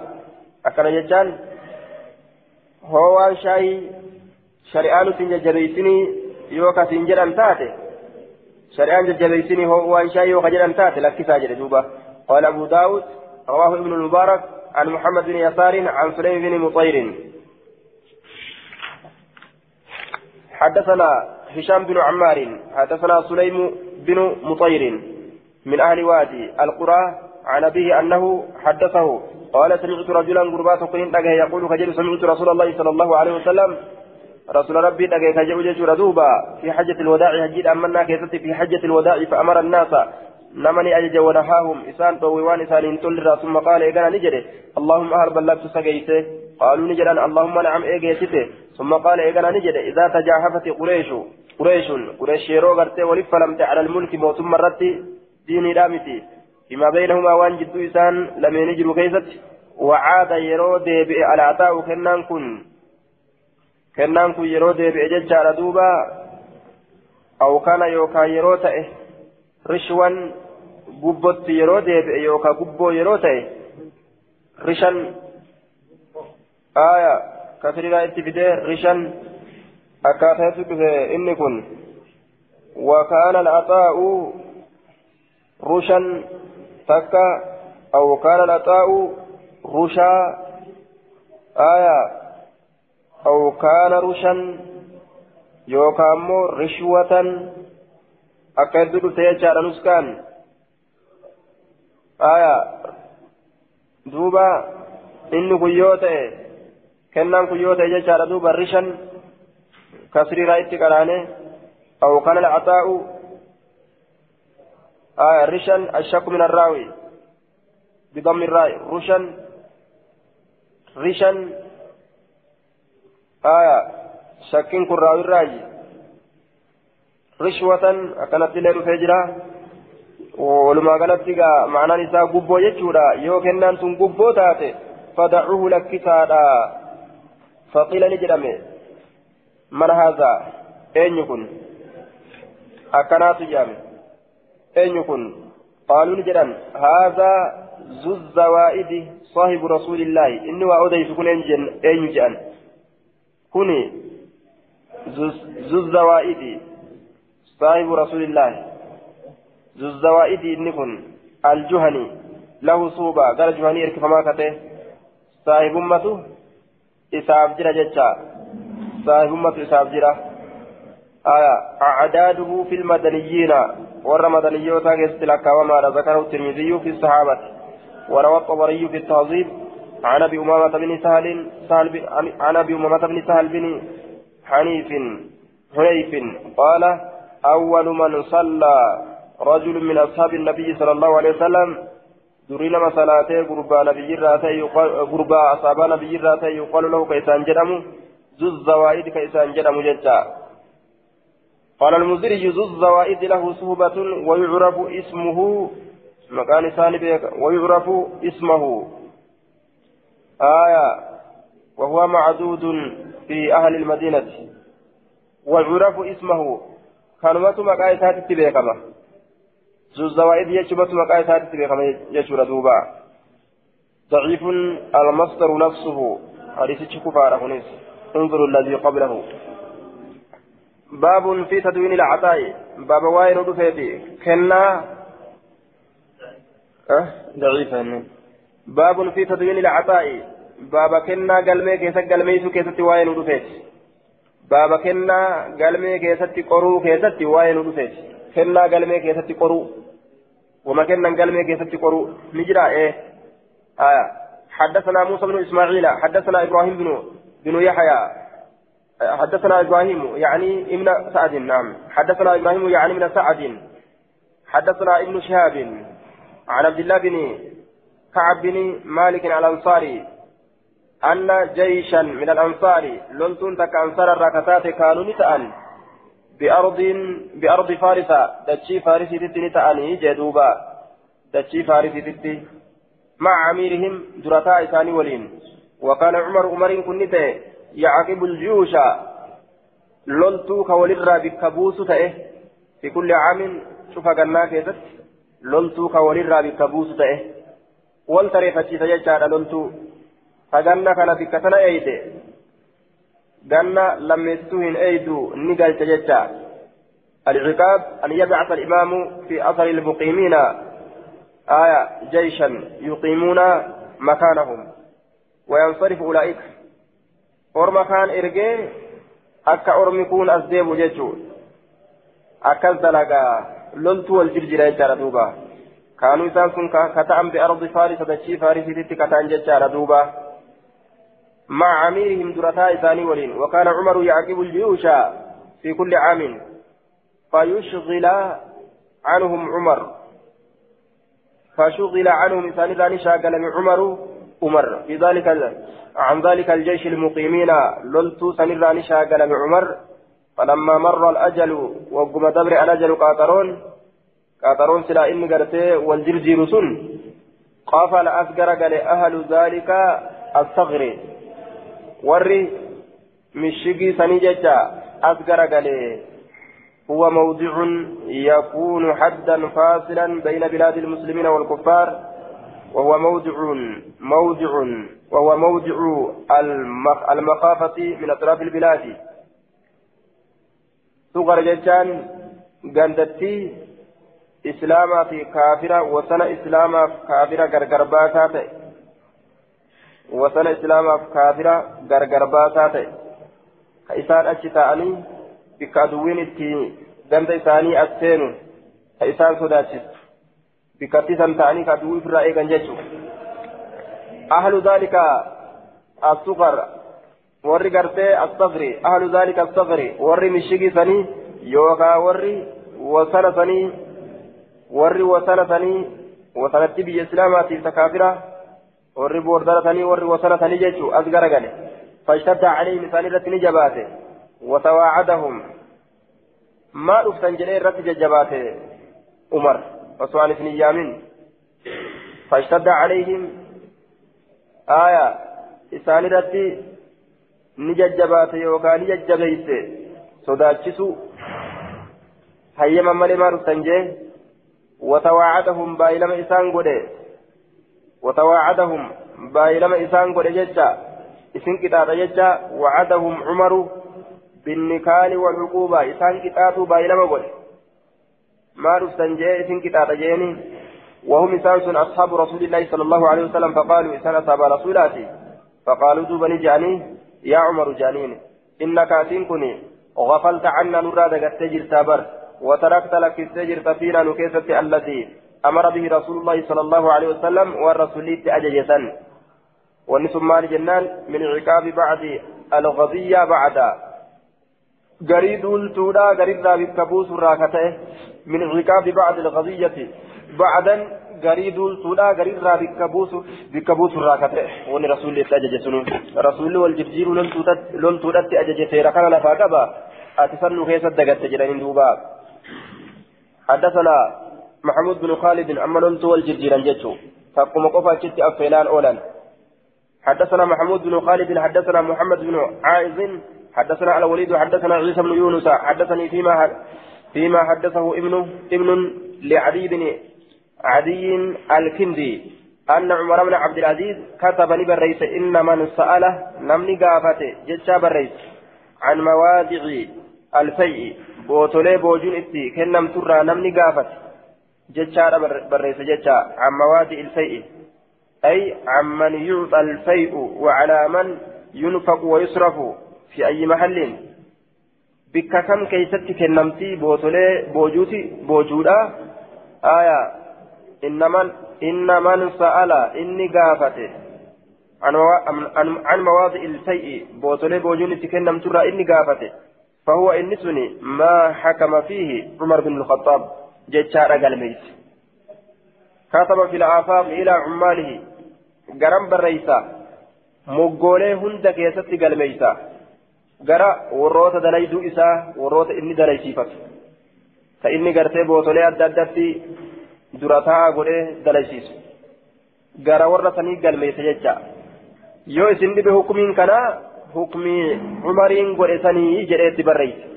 أكن ججان. هو شاي شريان سنجريسني يوكا سنجران تاتي شريان ججبيسني هو شاي وخجل تات لكسا جل قال أبو داود رواه ابن المبارك عن محمد بن يسار عن سليم بن مطير. حدثنا هشام بن عمار حدثنا سليم بن مطير من أهل وادي القرى عن أبيه أنه حدثه قال سمعت رجلا قربات قرين يقول خجل سمعت رسول الله صلى الله عليه وسلم رسول ربي دقيق كجو جيشور دوبا في حجة الوداع هجيد أمنا كيست في حجة الوداع فأمر الناس نمني أجج ونهاهم إسان طويوان إسان تلر ثم قال إيقنا نجري اللهم أهل بلغت سقيته قالوا نجران اللهم نعم إيقيته ثم قال إيقنا نجري إذا تجاهفت قريش قريش قريش يرو غرتي ولف لم على الملك موت مرت ديني دامتي فيما بينهما وان جدو إسان لم ينجروا كيست وعاد يرو ديبئ على عطاء كنان كن kennaan kun yeroo deebi'e jechaadha duuba aw kana yookaan yeroo ta'e rishwan gubbotti yeroo deebi'e yookaan gubboo yeroo ta'e rishan aaya kasriidhaa itti fidee rishan akkaataatti dhufe inni kun وكان العطاء رشا تكا أو كان العطاء رشا آية أو كان رشا يوكامو رشوة أكيد تيجار نسكان آية دوبا إنه كيوتة كنان كيوتة يجار دوبا رشا كسري رايت كراني أو كان العطاء آية رشا الشك من الراوي بضم الراء رشا رشا آية شكين كراوي الراجي رشوة أكنت ليل فجرة ولما كانت معنى نساء قبو يجورا يو كنان تن قبو تاتي فدعوه لك سادا فقيل نجرمي من هذا أين يكون أكنات جامع أين يكون قالوا نجدا هذا ذو الزوائد صاحب رسول الله إني وأوديس كن أين جان كوني ذو الزوائد صاحب رسول الله ذو الزوائد إني كن الجهني له صوبة قال جهني إركف ما كته صاحب أمته إساف جرى جتشا صاحب أمته إساف جرى آية أعداده في المدنيين ور مدنيوتا وما ذكره الترمذي في الصحابة وروى الطبري في التهذيب عن ابي امامه بن سهل سهل عن ابي امامه بن سهل بن حنيف حنيف قال اول من صلى رجل من اصحاب النبي صلى الله عليه وسلم درين مسالاته غربا نبي راته غربا اصحاب نبي راته يقال له كيسان جدم ذو الزوائد كيسان جدم جتا قال المزري ذو الزوائد له صهبة ويعرف اسمه مكان ثاني ويعرف اسمه. آية وهو معدود في أهل المدينة. ويعرف اسمه. كلمة مكان ثاني بيكما ذو الزوائد يجبت مكان ثاني بيكما يجبر دوبا. ضعيف المصدر نفسه. حديث كفار انظروا الذي قبله. باب في تدوين العطاء. باب واين رفيتي كنا. أه؟ ضعيفا باب في تدوين العطاء. باب كنا قلمي كيسا قلمي سو كيسا واين رفيتي باب كنا قلمي كيسا قرو كيسا واين رفيتي كنا قلمي كيسا قرو. وما كنا قلمي كيسا قرو. نجرا إيه؟ آية حدثنا موسى بن إسماعيل حدثنا إبراهيم بن بن يحيى. حدثنا إبراهيم يعني ابن سعد نعم. حدثنا إبراهيم يعني ابن سعد. حدثنا ابن شهاب. عن عبد الله بن كعب بن مالك الأنصاري أن جيشا من الأنصار لنتون تك أنصار الركتات كانوا نتأن. بأرض بأرض فارس. دتشي فارس تتي نتأني جدوبا. دتشي فارس تتي. مع أميرهم درتا إساني ولين. وكان عمر عمر كنته يعقب الجيوش لولتو كوليرا بكبوس تأه. في كل عام شوف قلنا كيست لولتو كوليرا بكبوس تأه. والتري فتشي تججار لولتو. فقلنا كان بكتنا أيدي. قلنا لم يستوهن أيدو نقل تججار العقاب أن يبعث الإمام في أثر المقيمين. آية جيشا يقيمون مكانهم. وينصرف أولئك ergee akka ormi kun as deemu jechuun akkas dalagaa loltuu wal jirjira jechaadha duuba kaanuu isaan sun ka ta'an bi'ardi faarisa dachii faarisiititti kataan jechaadha duuba مع أميرهم درتا إساني ولين وكان عمر يعقب الجيوش في كل عام فيشغل عنهم عمر فشغل عنهم إساني ذاني شاغل عمر عمر. في ذلك عن ذلك الجيش المقيمين لولتو سنراني شاغل عمر. فلما مر الأجل وقم دبر الأجل قاطرون قاطرون سلا إني قرتي والجرجير سن قافل أسقر قال أهل ذلك الصغر. وري مشيقي سنججا أسقر قال هو موضع يكون حدا فاصلا بين بلاد المسلمين والكفار. وهو موضع موضع وهو موضع المخافة من أطراف البلاد. صغر جتان قندتي إسلاما في كافرة وسنة إسلاما في كافرة غرغرباتا وسنة إسلاما في كافرة غرغرباتا كإسان أجتاني بكادوين التي ganda isaanii as seenu ka ta'anii ka du'uu ofirraa eegan jechuudha. أهل ذلك الصغر warri gartee asafri ahlu dhalika asafri warri mishigi sanii yookaa warri wasana sanii warri wasana sanii wasanatti biyya islaamaatiif takaafira warri boordara sanii warri wasana sanii jechuu as garagale fashtadda calayhim isaan irratti ni jabaate watawaacadahum maa dhuftan jedhee irratti jajjabaate umar an isin iyyaamin fashtadda calayhim آية. إسان ردي نججبات يوكا نججبيت. صداتشسو. هيما مالي ما رفتنجي وتواعدهم بايلما إسان قده وتواعدهم بايلما إسان قده ججا. إسن كتاب ججا. وعدهم عمر بالنكال والعقوبة. إسان كتاب بايلما قده ما رفتنجي إسن كتاب جيني. وهم إسان أصحاب رسول الله صلى الله عليه وسلم فقالوا إسان أصحاب رسولاتي. فقالوا دوبني جاني يا عمر جانين إنك أتنكني غفلت عنا نرى دقت جرتا وتركت لك السجر فينا نكيسة الذي أمر به رسول الله صلى الله عليه وسلم والرسول أججة ونسم مال جنان من عقاب بعد الغضية بعد. قريد التودا قريد بكبوس الراكتة. من عقاب بعد الغضية. بعدا قريد التودا قريد بكبوس بكبوس الراكتة. ون رسول الله أججة سنون رسول والجبجير لن تودت أججة ركنا لفاقبا أتسنو كيسة دقت جرين دوبا. حدثنا محمود بن خالد أما ننت والجرجيران جتشو فقم قفا جت أفيلان أولا. حدثنا محمود بن خالد حدثنا محمد بن عائز حدثنا الوليد حدثنا عيسى بن يونس. حدثني فيما فيما حدثه ابن ابن لعدي بن عدي الكندي أن عمر بن عبد العزيز كتب لبريس إن من سأله نمني قافته جتشا بريس عن مواضع الفيء. بوتولي بوجون إتي كنم ترى نمني قافت جتشا بريس جتشا عن مواضع الفيء. أي عمن يعطى الفيء وعلى من ينفق ويصرف. في أي محل بك كم كيست كنمتي بوتولي بوجوتي بوجودا آية إن من إن من سأل إني قافته عن عن مواضع الفيء بوتولي بوجون تكنم ترى إني قافته فهو إنسني ما حكم فيه عمر بن الخطاب جتشار قلميت كتب في الآفاق إلى عماله قرم بالرئيسة مقولي هند كيست قرأ وروت دليدو إسا وروت إني دليسيفت فإني قرتي بوتولي أدى أدى durataa godhee dalaysiisu. Gara warra sanii galmeessa jecha. Yoo isin dhibe hukumiin kanaa hukmii cumariin godhe sanii jedheetti barreeyse.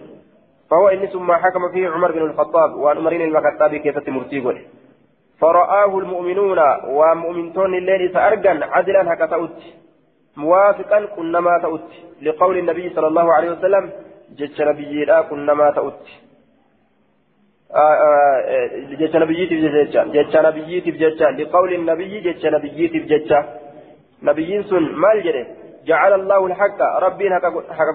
فهو إن ثم حكم فيه عمر بن الخطاب وأن عمرين المكتاب كيف مرتي قوله فرآه المؤمنون ومؤمنون الليل سأرجا عدلا هكذا موافقا كنما تؤت لقول النبي صلى الله عليه وسلم جج نبي كنما تؤت jecha nabiyyiitiif jecha jecha nabiyyiitiif jecha liqawli nabiyyi jecha nabiyyiitiif jecha nabiyyiin sun maal jedhe جعل الله الحق ربي حق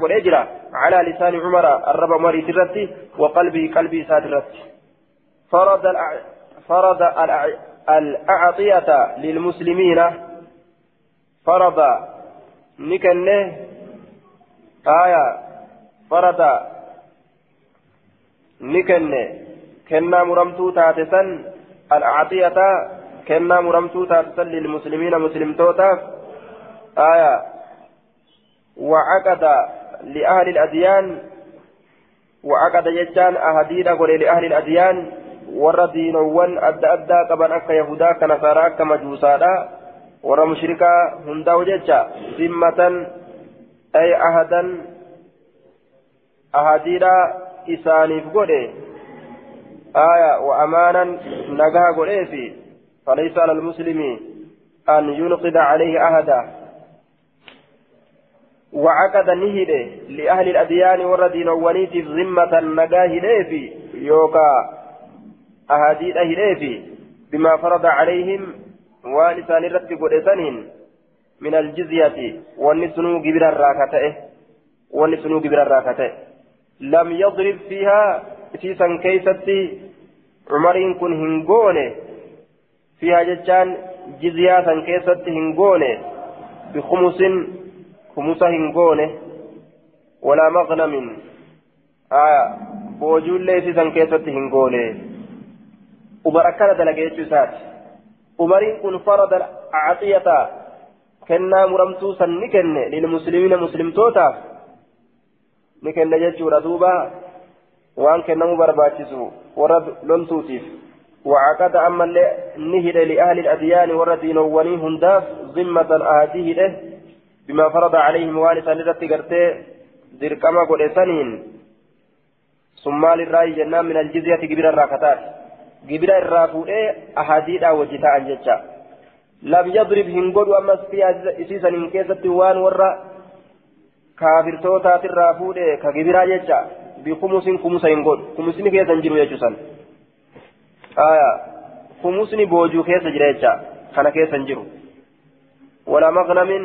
قد أجرى. على لسان عمر الرب عمر ترتي وقلبه قلبي ساترتي فرض الأع... فرض الأع... الأعطية للمسلمين. فرض نكنه. آية فرض نكنه. كنا مرمتو تاتسا الأعطية كنا مرمتو تاتسا للمسلمين مسلم توتا. آية. وعقد لأهل الأديان. وعقد يجان أهديد قول لأهل الأديان. adda addaa qaban akka yahudaa ka nasaaraa akka majuusaadha warra mushrikaa hundaa'u jecha zimmatan ay ahadan ahadiidha isaaniif godhe. آية وأمانا نجاها قريفي فليس على المسلم أن ينقض عليه أهدا وعقد نهده لأهل الأديان والدين ونيت ذمة نجاه في يوكا أهاديد أهليفي بما فرض عليهم ولسان الرد قدسنهم من الجزية والنسنو قبر الراكته والنسنو قبر الراكته لم يضرب فيها في كيستي عمرين كن هنغوني فيها جتان جزية سن كيستي هنغوني بخمس خمسة هنغوني ولا مغنم آه بوجول ليس سن كيستي هنغوني وبركة دلقيت سات عمرين كن فرض العطية. كنا مرمتو سن نكن للمسلمين مسلم توتا. نكن جتشورا دوبا وان كنمو برباتشسو ورد لولتوتيف وعقد أما نهد لأهل الأديان والدين وني هنداف ذمة آتيه بما فرض عليهم والسا لرت قرتي. دركما قد سنين. ثم مال الرأي جنان من الجزية جبر الراكتات جبر الرافوء أحاديث وجتاء جتا لم يضرب هنقول أما في إسيسا إن كيست وان ورّا kaafirtootaati irraa fuudhe ka gibiraa jecha bikumusin kumusa hin godhu kumusni keessa hin jiru jechuusan kumusni boojuu keessa jira jecha kana keessa hin jiru wala maqnamin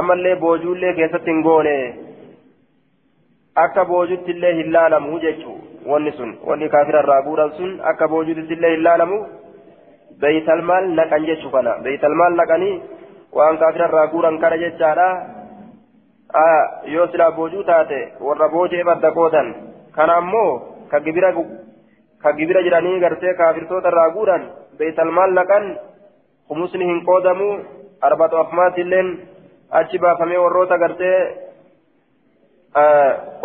ammallee boojuullee keessatti hin goone akka boojutti illee hin laalamu jechuu wanni sun wanni kaafira irraa guuran sun akka boojutti illee hin laalamu beeytalmaal naqan jechuu kana beeytalmaal naqanii waan kaafira irraa guuran kana jechaadha yoo silaa boojuu taate warra boojee badda qoodan kana ammoo ka gibira ka gartee kaafirtoota irraa guuran beeytalmaal naqan kumusni hin qoodamu arbatu afmaatilleen achi baafamee warroota gartee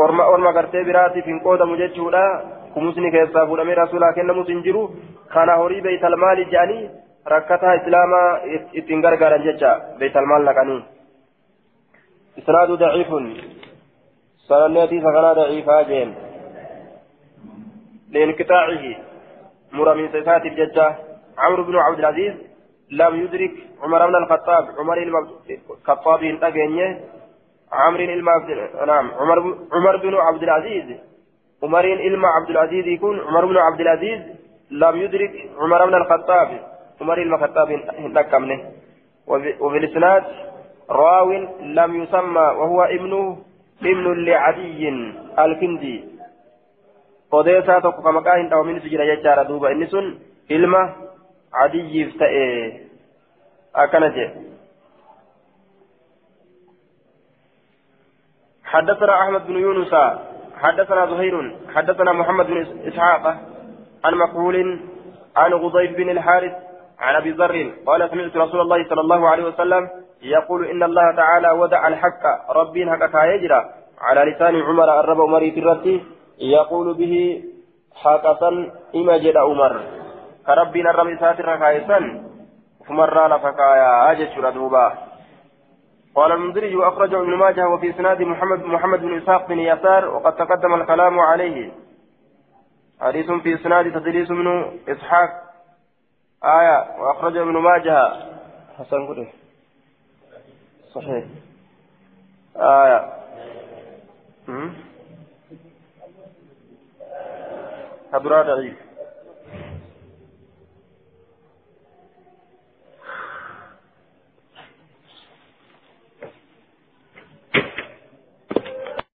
orma orma gartee biraatiif hin qoodamu jechuudha kumusni keessaa fuudhamee rasuulaa kennamus hin jiru kana horii beeytalmaali jedhanii rakkataa islaamaa ittiin gargaaran jecha beeytalmaal naqanii إسناد ضعيف سنتي سكنا ضعيفا جين لانقطاعه مر من صفات الججة عمرو بن عبد العزيز لم يدرك عمر بن الخطاب عمر الخطاب انتقينيه عمرو نعم عمر عمر بن عبد العزيز. عمر إلما عبد العزيز يكون عمر بن عبد العزيز لم يدرك عمر بن الخطاب. عمر الخطاب انتقمنه وفي الإسناد راو لم يسمى وهو ابن ابن لعدي الكندي. قديسا تقو كما كان أو من سجل يجار دوبا ان سن علم عدي فتئ اكنت حدثنا أحمد بن يونس حدثنا زهير حدثنا محمد بن إسحاق عن مقبول عن غضيف بن الحارث عن أبي ذر قال سمعت رسول الله صلى الله عليه وسلم يقول إن الله تعالى ودع الحق ربي حقك يجرى على لسان عمر الرب عمر في يقول به حقا إما جد عمر. كربنا الرب ساتر خايسا فمر لفكايا أجد دوبا. قال المنذري أخرجه ابن ماجه وفي سناد محمد محمد بن إسحاق بن يسار وقد تقدم الكلام عليه. حديث في سناد تدريس من إسحاق. آية وأخرجه ابن ماجه. حسن قدر. صحيح. آية. هدرا ضعيف